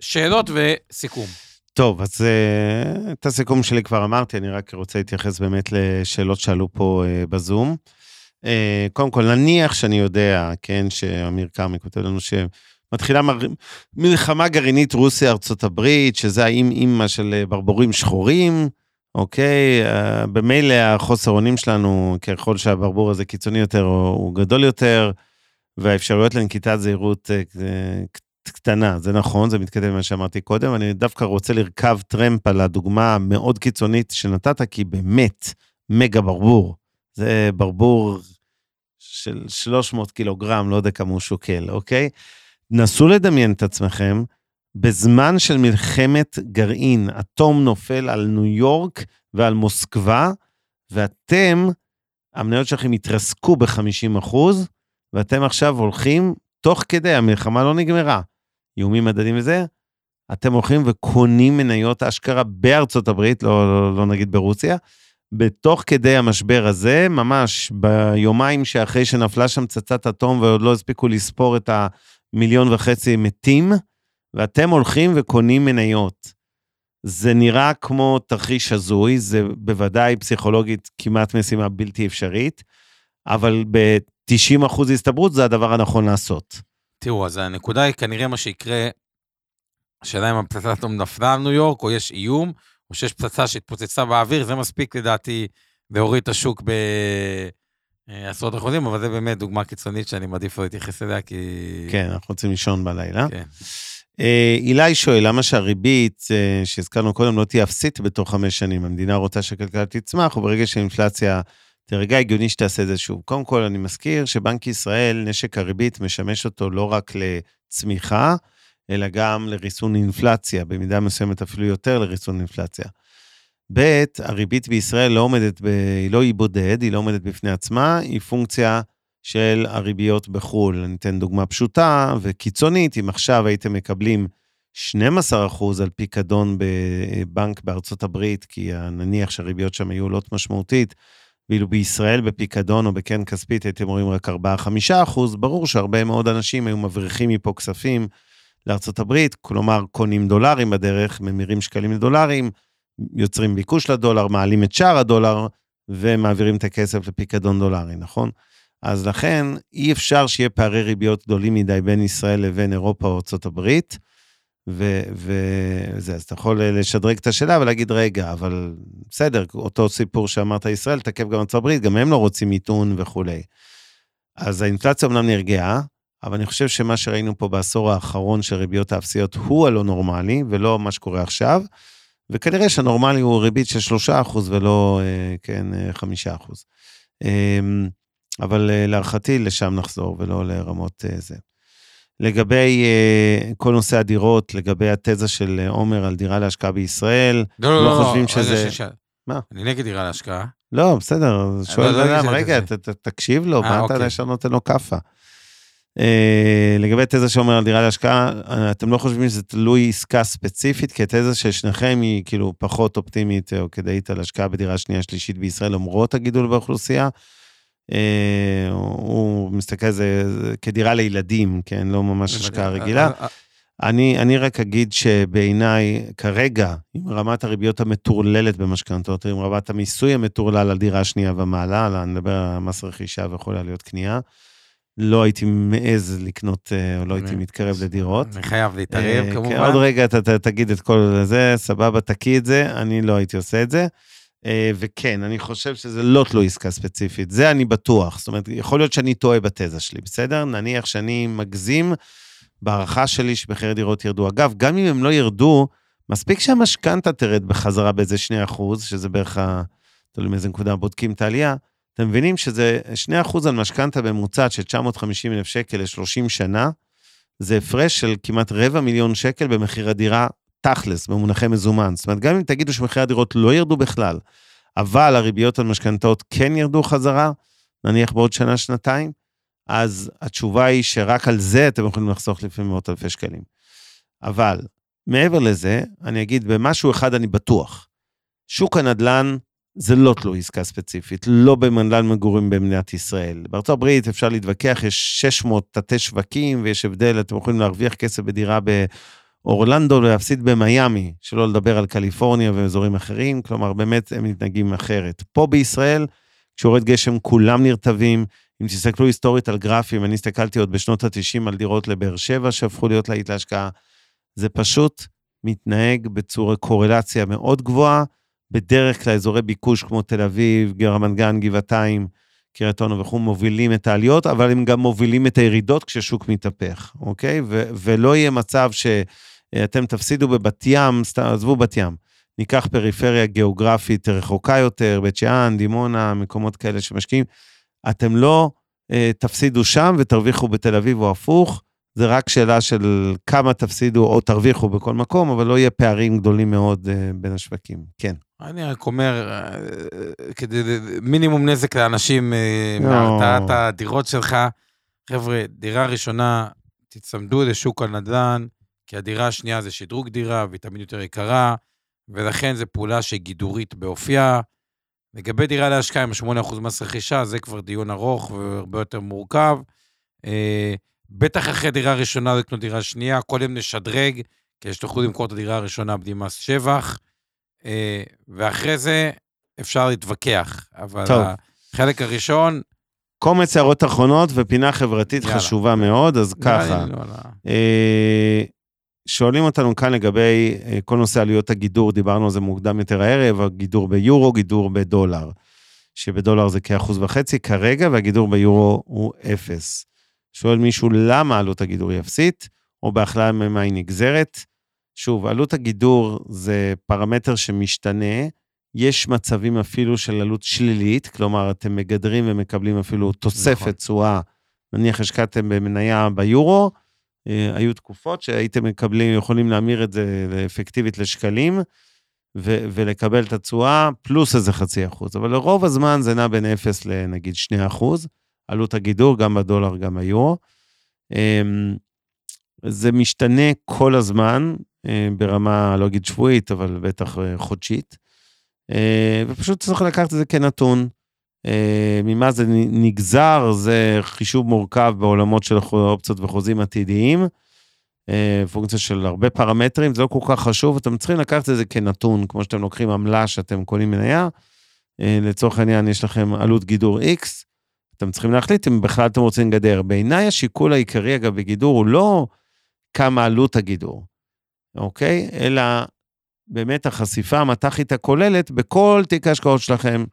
Speaker 1: שאלות וסיכום.
Speaker 2: טוב, אז uh, את הסיכום שלי כבר אמרתי, אני רק רוצה להתייחס באמת לשאלות שעלו פה uh, בזום. Uh, קודם כל, נניח שאני יודע, כן, שאמיר כרמי כותב לנו שמתחילה מר... מלחמה גרעינית רוסיה-ארצות הברית, שזה האם אימא של ברבורים שחורים, אוקיי? Uh, במילא החוסר אונים שלנו, ככל שהברבור הזה קיצוני יותר, הוא, גדול יותר, והאפשרויות לנקיטת זהירות uh, קטנה, זה נכון, זה מתקדם ממה שאמרתי קודם, אני דווקא רוצה לרכב טרמפ על הדוגמה המאוד קיצונית שנתת, כי באמת, מגה ברבור. זה ברבור של 300 קילוגרם, לא יודע כמה הוא שוקל, אוקיי? נסו לדמיין את עצמכם, בזמן של מלחמת גרעין, אטום נופל על ניו יורק ועל מוסקבה, ואתם, המניות שלכם התרסקו ב-50 אחוז, ואתם עכשיו הולכים, תוך כדי, המלחמה לא נגמרה, איומים מדדים וזה, אתם הולכים וקונים מניות אשכרה בארצות הברית, לא, לא, לא נגיד ברוסיה, בתוך כדי המשבר הזה, ממש ביומיים שאחרי שנפלה שם פצצת אטום ועוד לא הספיקו לספור את המיליון וחצי מתים, ואתם הולכים וקונים מניות. זה נראה כמו תרחיש הזוי, זה בוודאי פסיכולוגית כמעט משימה בלתי אפשרית, אבל ב-90% אחוז הסתברות זה הדבר הנכון לעשות.
Speaker 1: תראו, אז הנקודה היא כנראה מה שיקרה, השאלה אם הפצצת אטום נפלה על ניו יורק, או יש איום, או שיש פצצה שהתפוצצה באוויר, זה מספיק לדעתי להוריד את השוק בעשרות אחוזים, אבל זה באמת דוגמה קיצונית שאני מעדיף לא להתייחס אליה, כי...
Speaker 2: כן, אנחנו רוצים לישון בלילה.
Speaker 1: כן.
Speaker 2: אה, אילי שואל, למה שהריבית אה, שהזכרנו קודם לא תהיה אפסית בתוך חמש שנים? המדינה רוצה שהכלכלה תצמח, וברגע שהאינפלציה תרגע, הגיוני שתעשה את זה שוב. קודם כל, אני מזכיר שבנק ישראל, נשק הריבית משמש אותו לא רק לצמיחה, אלא גם לריסון אינפלציה, במידה מסוימת אפילו יותר לריסון אינפלציה. ב', הריבית בישראל לא עומדת, ב... היא לא אי בודד, היא לא עומדת בפני עצמה, היא פונקציה של הריביות בחו"ל. אני אתן דוגמה פשוטה וקיצונית, אם עכשיו הייתם מקבלים 12% על פיקדון בבנק בארצות הברית, כי נניח שהריביות שם היו עולות משמעותית, ואילו בישראל בפיקדון או בקרן כספית הייתם רואים רק 4-5 אחוז, ברור שהרבה מאוד אנשים היו מבריחים מפה כספים לארצות הברית, כלומר, קונים דולרים בדרך, ממירים שקלים לדולרים, יוצרים ביקוש לדולר, מעלים את שער הדולר, ומעבירים את הכסף לפיקדון דולרי, נכון? אז לכן, אי אפשר שיהיה פערי ריביות גדולים מדי בין ישראל לבין אירופה או ארה"ב, וזה, אז אתה יכול לשדרג את השאלה ולהגיד, רגע, אבל בסדר, אותו סיפור שאמרת ישראל, תקף גם ארצות הברית, גם הם לא רוצים מיתון וכולי. אז האינפלציה אמנם נרגעה, אבל אני חושב שמה שראינו פה בעשור האחרון של ריביות האפסיות הוא הלא נורמלי, ולא מה שקורה עכשיו, וכנראה שהנורמלי הוא ריבית של 3% ולא, אה, כן, 5%. אה, אמ, אבל אה, להערכתי לשם נחזור ולא לרמות זה. לגבי כל נושא הדירות, לגבי התזה של עומר על דירה להשקעה בישראל,
Speaker 1: לא, לא, לא,
Speaker 2: לא חושבים
Speaker 1: לא,
Speaker 2: שזה...
Speaker 1: רגע.
Speaker 2: מה?
Speaker 1: אני נגד דירה להשקעה.
Speaker 2: לא, בסדר, שואל
Speaker 1: לא,
Speaker 2: בן
Speaker 1: לא
Speaker 2: אדם, רגע, תקשיב לו,
Speaker 1: אה,
Speaker 2: מה אתה
Speaker 1: אוקיי.
Speaker 2: ישר נותן לו כאפה? אה, לגבי תזה שאומר על דירה להשקעה, אה, אתם לא חושבים שזה תלוי עסקה ספציפית, כי התזה של שניכם היא כאילו פחות אופטימית או כדאית על השקעה בדירה שנייה שלישית בישראל, למרות הגידול באוכלוסייה. אה, הוא מסתכל על זה כדירה לילדים, כן, לא ממש השקעה רגילה.
Speaker 1: אה, אה,
Speaker 2: אני, אני רק אגיד שבעיניי, כרגע, עם רמת הריביות המטורללת במשכנתות, עם רמת המיסוי המטורלל על דירה שנייה ומעלה, על- אני מדבר על מס רכישה וכולי, עלויות קנייה, לא הייתי מעז לקנות, אה, או לא הייתי מתקרב לדירות.
Speaker 1: אני חייב להתערב,
Speaker 2: אה, כן,
Speaker 1: כמובן.
Speaker 2: עוד רגע אתה תגיד את כל זה, סבבה, תקיא את זה, אני לא הייתי עושה את זה. אה, וכן, אני חושב שזה לא תלוי עסקה ספציפית, זה אני בטוח. זאת אומרת, יכול להיות שאני טועה בתזה שלי, בסדר? נניח שאני מגזים בהערכה שלי שמחירי דירות ירדו. אגב, גם אם הם לא ירדו, מספיק שהמשכנתה תרד בחזרה באיזה 2%, שזה בערך, ה- תלוי מאיזה נקודה בודקים את העלייה, אתם מבינים שזה 2% על משכנתה ממוצעת של 950 אלף שקל ל-30 שנה, זה הפרש של כמעט רבע מיליון שקל במחיר הדירה תכלס, במונחי מזומן. זאת אומרת, גם אם תגידו שמחירי הדירות לא ירדו בכלל, אבל הריביות על משכנתאות כן ירדו חזרה, נניח בעוד שנה, שנתיים, אז התשובה היא שרק על זה אתם יכולים לחסוך לפעמים מאות אלפי שקלים. אבל מעבר לזה, אני אגיד, במשהו אחד אני בטוח. שוק הנדל"ן זה לא תלוי עסקה ספציפית, לא בנדל"ן מגורים במדינת ישראל. בארצות הברית אפשר להתווכח, יש 600 תתי שווקים ויש הבדל, אתם יכולים להרוויח כסף בדירה באורלנדו ולהפסיד במיאמי, שלא לדבר על קליפורניה ואזורים אחרים, כלומר באמת הם מתנהגים אחרת. פה בישראל, כשיורד גשם כולם נרטבים, אם תסתכלו היסטורית על גרפים, אני הסתכלתי עוד בשנות ה-90 על דירות לבאר שבע שהפכו להיות להיט להשקעה, זה פשוט מתנהג בצורה קורלציה מאוד גבוהה, בדרך כלל אזורי ביקוש כמו תל אביב, רמת גן, גבעתיים, קריית אונו וכו', מובילים את העליות, אבל הם גם מובילים את הירידות כששוק מתהפך, אוקיי? ו- ולא יהיה מצב שאתם תפסידו בבת ים, עזבו בת ים, ניקח פריפריה גיאוגרפית רחוקה יותר, בית שאן, דימונה, מקומות כאלה שמשקיעים, אתם לא אה, תפסידו שם ותרוויחו בתל אביב או הפוך, זה רק שאלה של כמה תפסידו או תרוויחו בכל מקום, אבל לא יהיה פערים גדולים מאוד אה, בין השווקים. כן.
Speaker 1: אני רק אומר, אה, כדי מינימום נזק לאנשים
Speaker 2: לא.
Speaker 1: מהרתעת הדירות שלך. חבר'ה, דירה ראשונה, תצמדו לשוק הנדל"ן, כי הדירה השנייה זה שדרוג דירה, והיא תמיד יותר יקרה, ולכן זו פעולה שהיא גידורית באופייה. לגבי דירה להשקעה עם 8% מס רכישה, זה כבר דיון ארוך והרבה יותר מורכב. אה, בטח אחרי דירה ראשונה לקנות דירה שנייה, קודם נשדרג, כדי שתוכלו למכור את הדירה הראשונה בלי מס שבח, אה, ואחרי זה אפשר להתווכח. אבל
Speaker 2: טוב.
Speaker 1: החלק הראשון,
Speaker 2: קומץ הערות אחרונות ופינה חברתית
Speaker 1: יאללה.
Speaker 2: חשובה מאוד, אז
Speaker 1: לי
Speaker 2: ככה.
Speaker 1: לא על ה-
Speaker 2: אה, שואלים אותנו כאן לגבי אה, כל נושא עלויות הגידור, דיברנו על זה מוקדם יותר הערב, הגידור ביורו, גידור בדולר. שבדולר זה כאחוז וחצי כרגע, והגידור ביורו הוא אפס. שואל מישהו למה עלות הגידור היא אפסית, או בהכללה ממה היא נגזרת. שוב, עלות הגידור זה פרמטר שמשתנה, יש מצבים אפילו של עלות שלילית, כלומר, אתם מגדרים ומקבלים אפילו
Speaker 1: נכון.
Speaker 2: תוספת תשואה, נניח השקעתם במניה ביורו, היו תקופות שהייתם מקבלים, יכולים להמיר את זה אפקטיבית לשקלים, ו- ולקבל את התשואה פלוס איזה חצי אחוז. אבל לרוב הזמן זה נע בין 0 לנגיד 2 אחוז, עלות הגידור, גם בדולר, גם ביורו. אמ, זה משתנה כל הזמן, אה, ברמה, לא אגיד שבועית, אבל בטח אה, חודשית. אה, ופשוט צריך לקחת את זה כנתון. אה, ממה זה נגזר, זה חישוב מורכב בעולמות של אופציות וחוזים עתידיים. אה, פונקציה של הרבה פרמטרים, זה לא כל כך חשוב, אתם צריכים לקחת את זה כנתון, כמו שאתם לוקחים עמלה שאתם קונים מניה. אה, לצורך העניין, יש לכם עלות גידור X, אתם צריכים להחליט אם בכלל אתם רוצים לגדר. בעיניי השיקול העיקרי, אגב, בגידור הוא לא כמה עלות הגידור, אוקיי? אלא באמת החשיפה המט"חית הכוללת בכל תיק ההשקעות שלכם.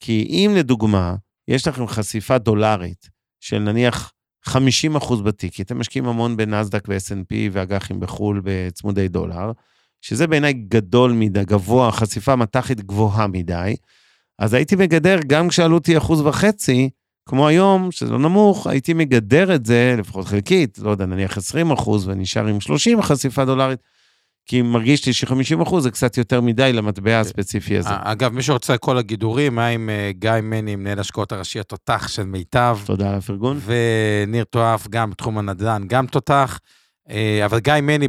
Speaker 2: כי אם לדוגמה, יש לכם חשיפה דולרית של נניח 50 אחוז בתיק, כי אתם משקיעים המון בנסדק ו-S&P ואג"חים בחו"ל בצמודי דולר, שזה בעיניי גדול מדי, גבוה, חשיפה מט"חית גבוהה מדי, אז הייתי מגדר גם כשעלות היא אחוז וחצי, כמו היום, שזה לא נמוך, הייתי מגדר את זה, לפחות חלקית, לא יודע, נניח 20 אחוז ונשאר עם 30 חשיפה דולרית, כי מרגיש לי ש-50 אחוז זה קצת יותר מדי למטבע הספציפי הזה.
Speaker 1: אגב, מי שרוצה כל הגידורים, מה עם אה, גיא מני, מנהל השקעות הראשי התותח של מיטב,
Speaker 2: תודה על הפרגון.
Speaker 1: וניר תואף, גם בתחום הנדל"ן, גם תותח. אה, אבל גיא מני,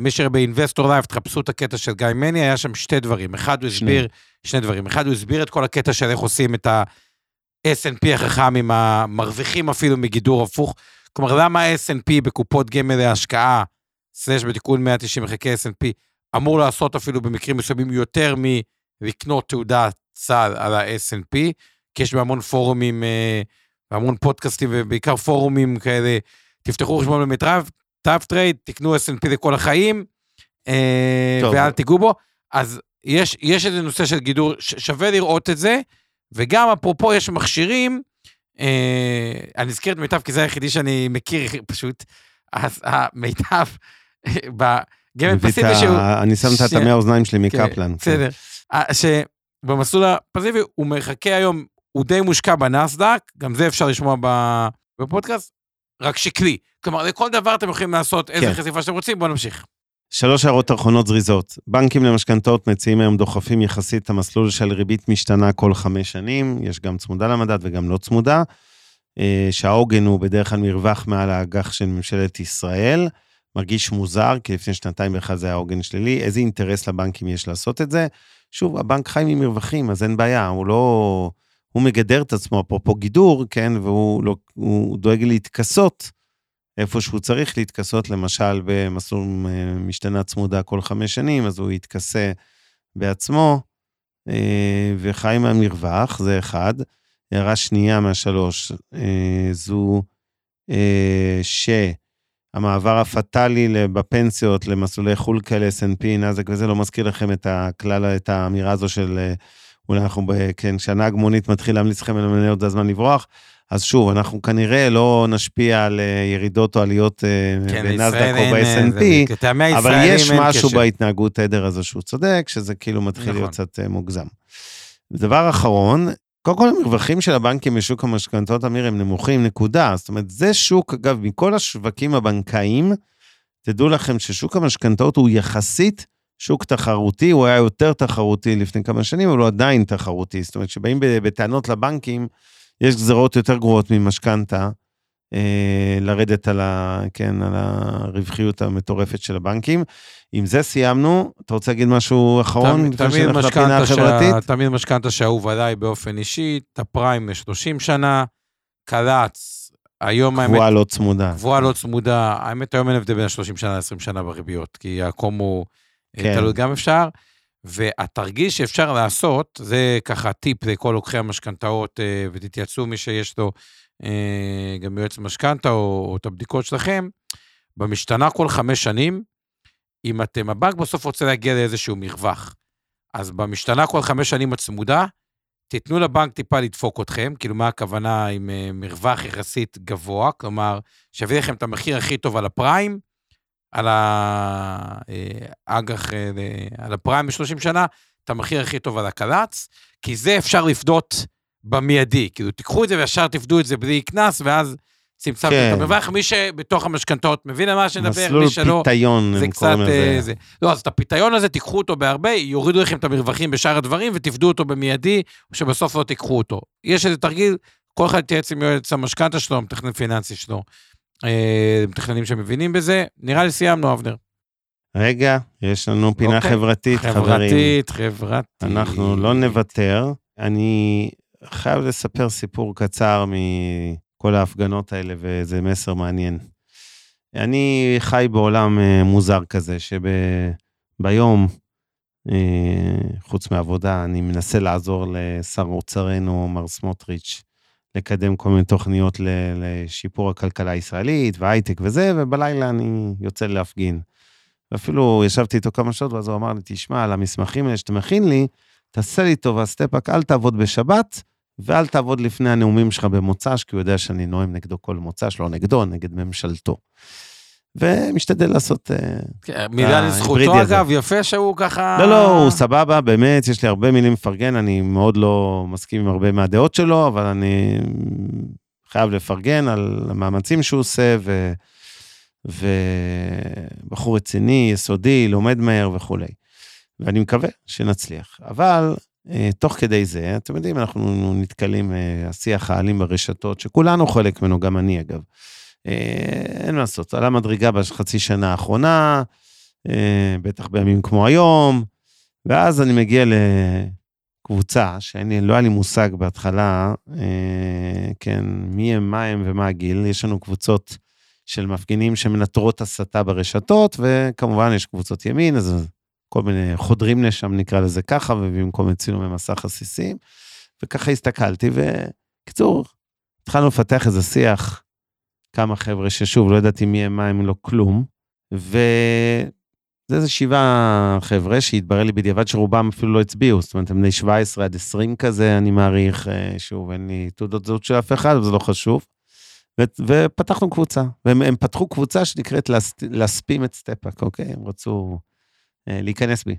Speaker 1: מי שראה ב Investor Live, תחפשו את הקטע של גיא מני, היה שם שתי דברים. אחד, הוא
Speaker 2: שני.
Speaker 1: הסביר, שני דברים. אחד, הוא הסביר את כל הקטע של איך עושים את ה-S&P החכם עם המרוויחים אפילו מגידור הפוך. כלומר, למה ה-S&P בקופות גמל להשקעה, slash בתיקון 190 מחלקי S&P, אמור לעשות אפילו במקרים מסוימים יותר מלקנות תעודת סל על ה-S&P, כי יש בהמון פורומים, אה, והמון פודקאסטים ובעיקר פורומים כאלה, תפתחו חשבון במיטב, טאפ טרייד, תקנו S&P לכל החיים, אה,
Speaker 2: טוב.
Speaker 1: ואל תיגעו בו. אז יש, יש איזה נושא של גידור, שווה לראות את זה, וגם אפרופו יש מכשירים, אה, אני אזכיר את מיטב כי זה היחידי שאני מכיר פשוט, אז המיטב, בגמל פסיבי שהוא...
Speaker 2: אני שם את הטמי האוזניים שלי
Speaker 1: כן,
Speaker 2: מקפלן. כן.
Speaker 1: בסדר. שבמסלול הפסיבי הוא מחכה היום, הוא די מושקע בנסדק, גם זה אפשר לשמוע בפודקאסט, רק שקלי. כלומר, לכל דבר אתם יכולים לעשות איזה
Speaker 2: כן.
Speaker 1: חשיפה שאתם רוצים, בואו נמשיך.
Speaker 2: שלוש הערות אחרונות זריזות. בנקים למשכנתאות מציעים היום דוחפים יחסית את המסלול של ריבית משתנה כל חמש שנים, יש גם צמודה למדד וגם לא צמודה, אה, שהעוגן הוא בדרך כלל מרווח מעל האג"ח של ממשלת ישראל. מרגיש מוזר, כי לפני שנתיים בכלל זה היה עוגן שלילי. איזה אינטרס לבנקים יש לעשות את זה? שוב, הבנק חי ממרווחים, אז אין בעיה, הוא לא... הוא מגדר את עצמו, אפרופו גידור, כן, והוא לא, הוא דואג להתכסות איפה שהוא צריך להתכסות, למשל במסלול אה, משתנה צמודה כל חמש שנים, אז הוא יתכסה בעצמו, אה, וחי מהמרווח, זה אחד. הערה שנייה מהשלוש, אה, זו אה, שהמעבר הפטאלי בפנסיות למסלולי חו"ל כאלה, S&P, נאזק וזה, לא מזכיר לכם את הכלל, את האמירה הזו של אה, אולי אנחנו, ב- כן, כשהנהג מונית מתחיל להמליץ לכם למניות, זה הזמן לברוח. אז שוב, אנחנו כנראה לא נשפיע על אה, ירידות או עליות אה,
Speaker 1: כן,
Speaker 2: בנסדק או ב-S&P, אבל יש משהו
Speaker 1: קשר.
Speaker 2: בהתנהגות תדר הזו שהוא צודק, שזה כאילו מתחיל
Speaker 1: נכון.
Speaker 2: להיות קצת מוגזם. דבר אחרון, קודם כל המרווחים של הבנקים בשוק המשכנתאות, אמיר, הם נמוכים, נקודה. זאת אומרת, זה שוק, אגב, מכל השווקים הבנקאיים, תדעו לכם ששוק המשכנתאות הוא יחסית שוק תחרותי, הוא היה יותר תחרותי לפני כמה שנים, אבל הוא עדיין תחרותי. זאת אומרת, כשבאים בטענות לבנקים, יש גזרות יותר גרועות ממשכנתה, אה, לרדת על, ה, כן, על הרווחיות המטורפת של הבנקים. עם זה סיימנו. אתה רוצה להגיד משהו אחרון?
Speaker 1: תמיד- משכנתה שאהוב עליי באופן אישי, את הפריים ל-30 שנה, קל"צ, היום האמת,
Speaker 2: קבועה לא צמודה.
Speaker 1: קבועה לא צמודה, האמת היום אין הבדל בין ה-30 שנה ל-20 שנה בריביות, כי הקומו
Speaker 2: כן.
Speaker 1: כן. תלוי גם אפשר. והתרגיל שאפשר לעשות, זה ככה טיפ לכל לוקחי המשכנתאות, אה, ותתייעצו מי שיש לו אה, גם יועץ משכנתה או, או את הבדיקות שלכם, במשתנה כל חמש שנים, אם אתם, הבנק בסוף רוצה להגיע לאיזשהו מרווח. אז במשתנה כל חמש שנים הצמודה, תיתנו לבנק טיפה לדפוק אתכם, כאילו מה הכוונה עם אה, מרווח יחסית גבוה, כלומר, שיביא לכם את המחיר הכי טוב על הפריים, על האג"ח, אה, על הפריים ב-30 שנה, את המחיר הכי טוב על הקל"צ, כי זה אפשר לפדות במיידי. כאילו, תיקחו את זה וישר תפדו את זה בלי קנס, ואז צמצמתם
Speaker 2: כן.
Speaker 1: את המרווח. מי שבתוך המשכנתאות מבין על מה שנדבר, מי שלא...
Speaker 2: פיתיון,
Speaker 1: זה קצת... אה. זה. לא, אז את הפיתיון הזה תיקחו אותו בהרבה, יורידו לכם את המרווחים בשאר הדברים ותפדו אותו במיידי, או שבסוף לא תיקחו אותו. יש איזה תרגיל, כל אחד יתייעץ עם יועץ המשכנתה שלו, המתכנן פיננסי שלו. אה, מתכננים שמבינים בזה. נראה לי סיימנו, אבנר.
Speaker 2: רגע, יש לנו פינה
Speaker 1: אוקיי.
Speaker 2: חברתית, חברים.
Speaker 1: חברתית, חברתית.
Speaker 2: אנחנו לא נוותר. אני חייב לספר סיפור קצר מכל ההפגנות האלה, וזה מסר מעניין. אני חי בעולם אה, מוזר כזה, שביום, חוץ מעבודה, אני מנסה לעזור לשר אוצרנו, מר סמוטריץ', לקדם כל מיני תוכניות לשיפור הכלכלה הישראלית והייטק וזה, ובלילה אני יוצא להפגין. ואפילו ישבתי איתו כמה שעות, ואז הוא אמר לי, תשמע, על המסמכים האלה שאתה מכין לי, תעשה לי טובה, סטפאק, אל תעבוד בשבת, ואל תעבוד לפני הנאומים שלך במוצ"ש, כי הוא יודע שאני נואם נגדו כל מוצ"ש, לא נגדו, נגד ממשלתו. ומשתדל לעשות... אה,
Speaker 1: כן, מילה לזכותו אגב, יפה שהוא ככה...
Speaker 2: לא, לא, הוא סבבה, באמת, יש לי הרבה מילים לפרגן, אני מאוד לא מסכים עם הרבה מהדעות שלו, אבל אני חייב לפרגן על המאמצים שהוא עושה, ו... ובחור רציני, יסודי, לומד מהר וכולי. ואני מקווה שנצליח. אבל תוך כדי זה, אתם יודעים, אנחנו נתקלים, אה, השיח האלים ברשתות, שכולנו חלק ממנו, גם אני אגב. אה, אין מה לעשות, עלה מדרגה בחצי שנה האחרונה, בטח בימים כמו היום, ואז אני מגיע לקבוצה שלא היה לי מושג בהתחלה, כן, מי הם, מה הם ומה הגיל. יש לנו קבוצות של מפגינים שמנטרות הסתה ברשתות, וכמובן יש קבוצות ימין, אז כל מיני חודרים לשם, נקרא לזה ככה, ומביאים כל מיני צילומי מסך עסיסים, וככה הסתכלתי, ובקיצור, התחלנו לפתח איזה שיח, כמה חבר'ה ששוב, לא ידעתי מי הם, מה הם, לא כלום, וזה איזה שבעה חבר'ה שהתברר לי בדיעבד שרובם אפילו לא הצביעו, זאת אומרת, הם בני 17 עד 20 כזה, אני מעריך, אה, שוב, אין לי תעודות זהות של אף אחד, אבל זה לא חשוב. ו- ופתחנו קבוצה, והם פתחו קבוצה שנקראת להספים את סטפאק, אוקיי? הם רצו להיכנס בי.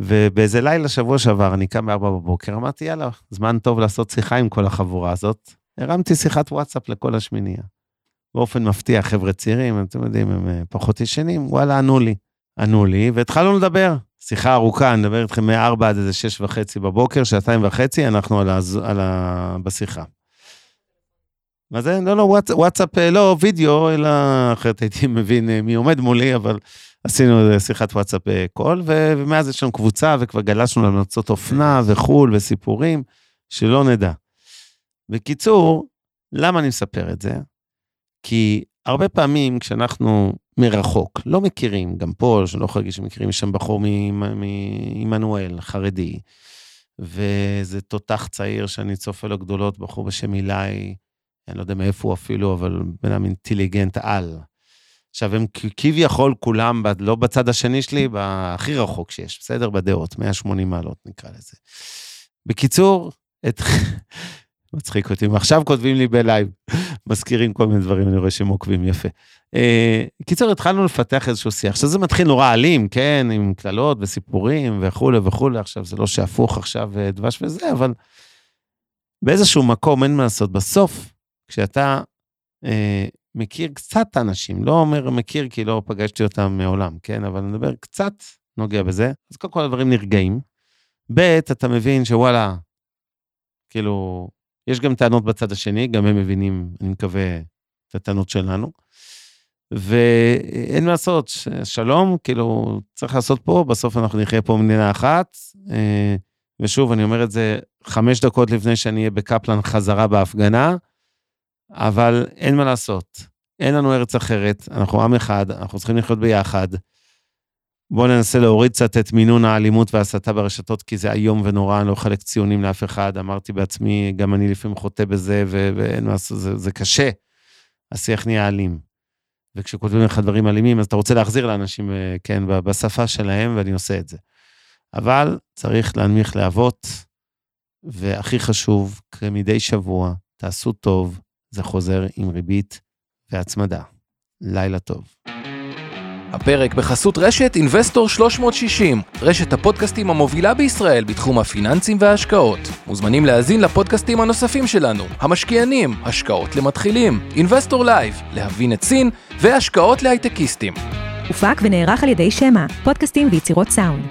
Speaker 2: ובאיזה לילה, שבוע שעבר, אני קם בארבע בבוקר, אמרתי, יאללה, זמן טוב לעשות שיחה עם כל החבורה הזאת. הרמתי שיחת וואטסאפ לכל השמינייה. באופן מפתיע, חבר'ה צעירים, אתם יודעים, הם אה, פחות ישנים, וואלה, ענו לי. ענו לי, והתחלנו לדבר. שיחה ארוכה, אני מדבר איתכם מ-4 עד איזה 6 וחצי בבוקר, שעתיים וחצי, אנחנו על ה... על ה... בשיחה. מה זה? לא, לא, וואטסאפ, אה, לא וידאו, אלא אחרת הייתי מבין מי עומד מולי, אבל עשינו שיחת וואטסאפ קול, ומאז יש לנו קבוצה, וכבר גלשנו להמלצות אופנה וחו"ל וסיפורים, שלא נדע. בקיצור, למה אני מספר את זה? כי הרבה פעמים כשאנחנו מרחוק, לא מכירים, גם פה, שאני לא יכול להגיד שמכירים, יש שם בחור מעמנואל, חרדי, וזה תותח צעיר שאני צופה לו גדולות, בחור בשם אילי, אני לא יודע מאיפה הוא אפילו, אבל בן אדם אינטליגנט על. עכשיו, הם כביכול כולם, לא בצד השני שלי, הכי רחוק שיש, בסדר? בדעות, 180 מעלות נקרא לזה. בקיצור, את... מצחיק אותי, עכשיו כותבים לי בלייב, מזכירים כל מיני דברים, אני רואה שהם עוקבים יפה. Uh, קיצור, התחלנו לפתח איזשהו שיח. עכשיו זה מתחיל נורא אלים, כן, עם קללות וסיפורים וכולי וכולי, עכשיו זה לא שהפוך עכשיו אה, דבש וזה, אבל באיזשהו מקום אין מה לעשות. בסוף, כשאתה uh, מכיר קצת אנשים, לא אומר מכיר כי לא פגשתי אותם מעולם, כן? אבל אני מדבר קצת נוגע בזה. אז קודם כל הדברים נרגעים. ב', אתה מבין שוואלה, כאילו, יש גם טענות בצד השני, גם הם מבינים, אני מקווה, את הטענות שלנו. ואין מה לעשות, שלום, כאילו, צריך לעשות פה, בסוף אנחנו נחיה פה מדינה אחת. אה, ושוב, אני אומר את זה חמש דקות לפני שאני אהיה בקפלן חזרה בהפגנה. אבל אין מה לעשות. אין לנו ארץ אחרת, אנחנו עם אחד, אנחנו צריכים לחיות ביחד. בואו ננסה להוריד קצת את מינון האלימות וההסתה ברשתות, כי זה איום ונורא, אני לא חלק ציונים לאף אחד. אמרתי בעצמי, גם אני לפעמים חוטא בזה, ואין מה לעשות, זה, זה קשה. השיח נהיה אלים. וכשכותבים לך דברים אלימים, אז אתה רוצה להחזיר לאנשים, אה, כן, בשפה שלהם, ואני עושה את זה. אבל צריך להנמיך להבות, והכי חשוב, כמדי שבוע, תעשו טוב, זה חוזר עם ריבית והצמדה. לילה טוב.
Speaker 3: הפרק בחסות רשת Investor 360, רשת הפודקאסטים המובילה בישראל בתחום הפיננסים וההשקעות. מוזמנים להאזין לפודקאסטים הנוספים שלנו, המשקיענים, השקעות למתחילים, Investor Live, להבין את סין והשקעות להייטקיסטים.
Speaker 4: הופק ונערך על ידי שמע, פודקאסטים ויצירות סאונד.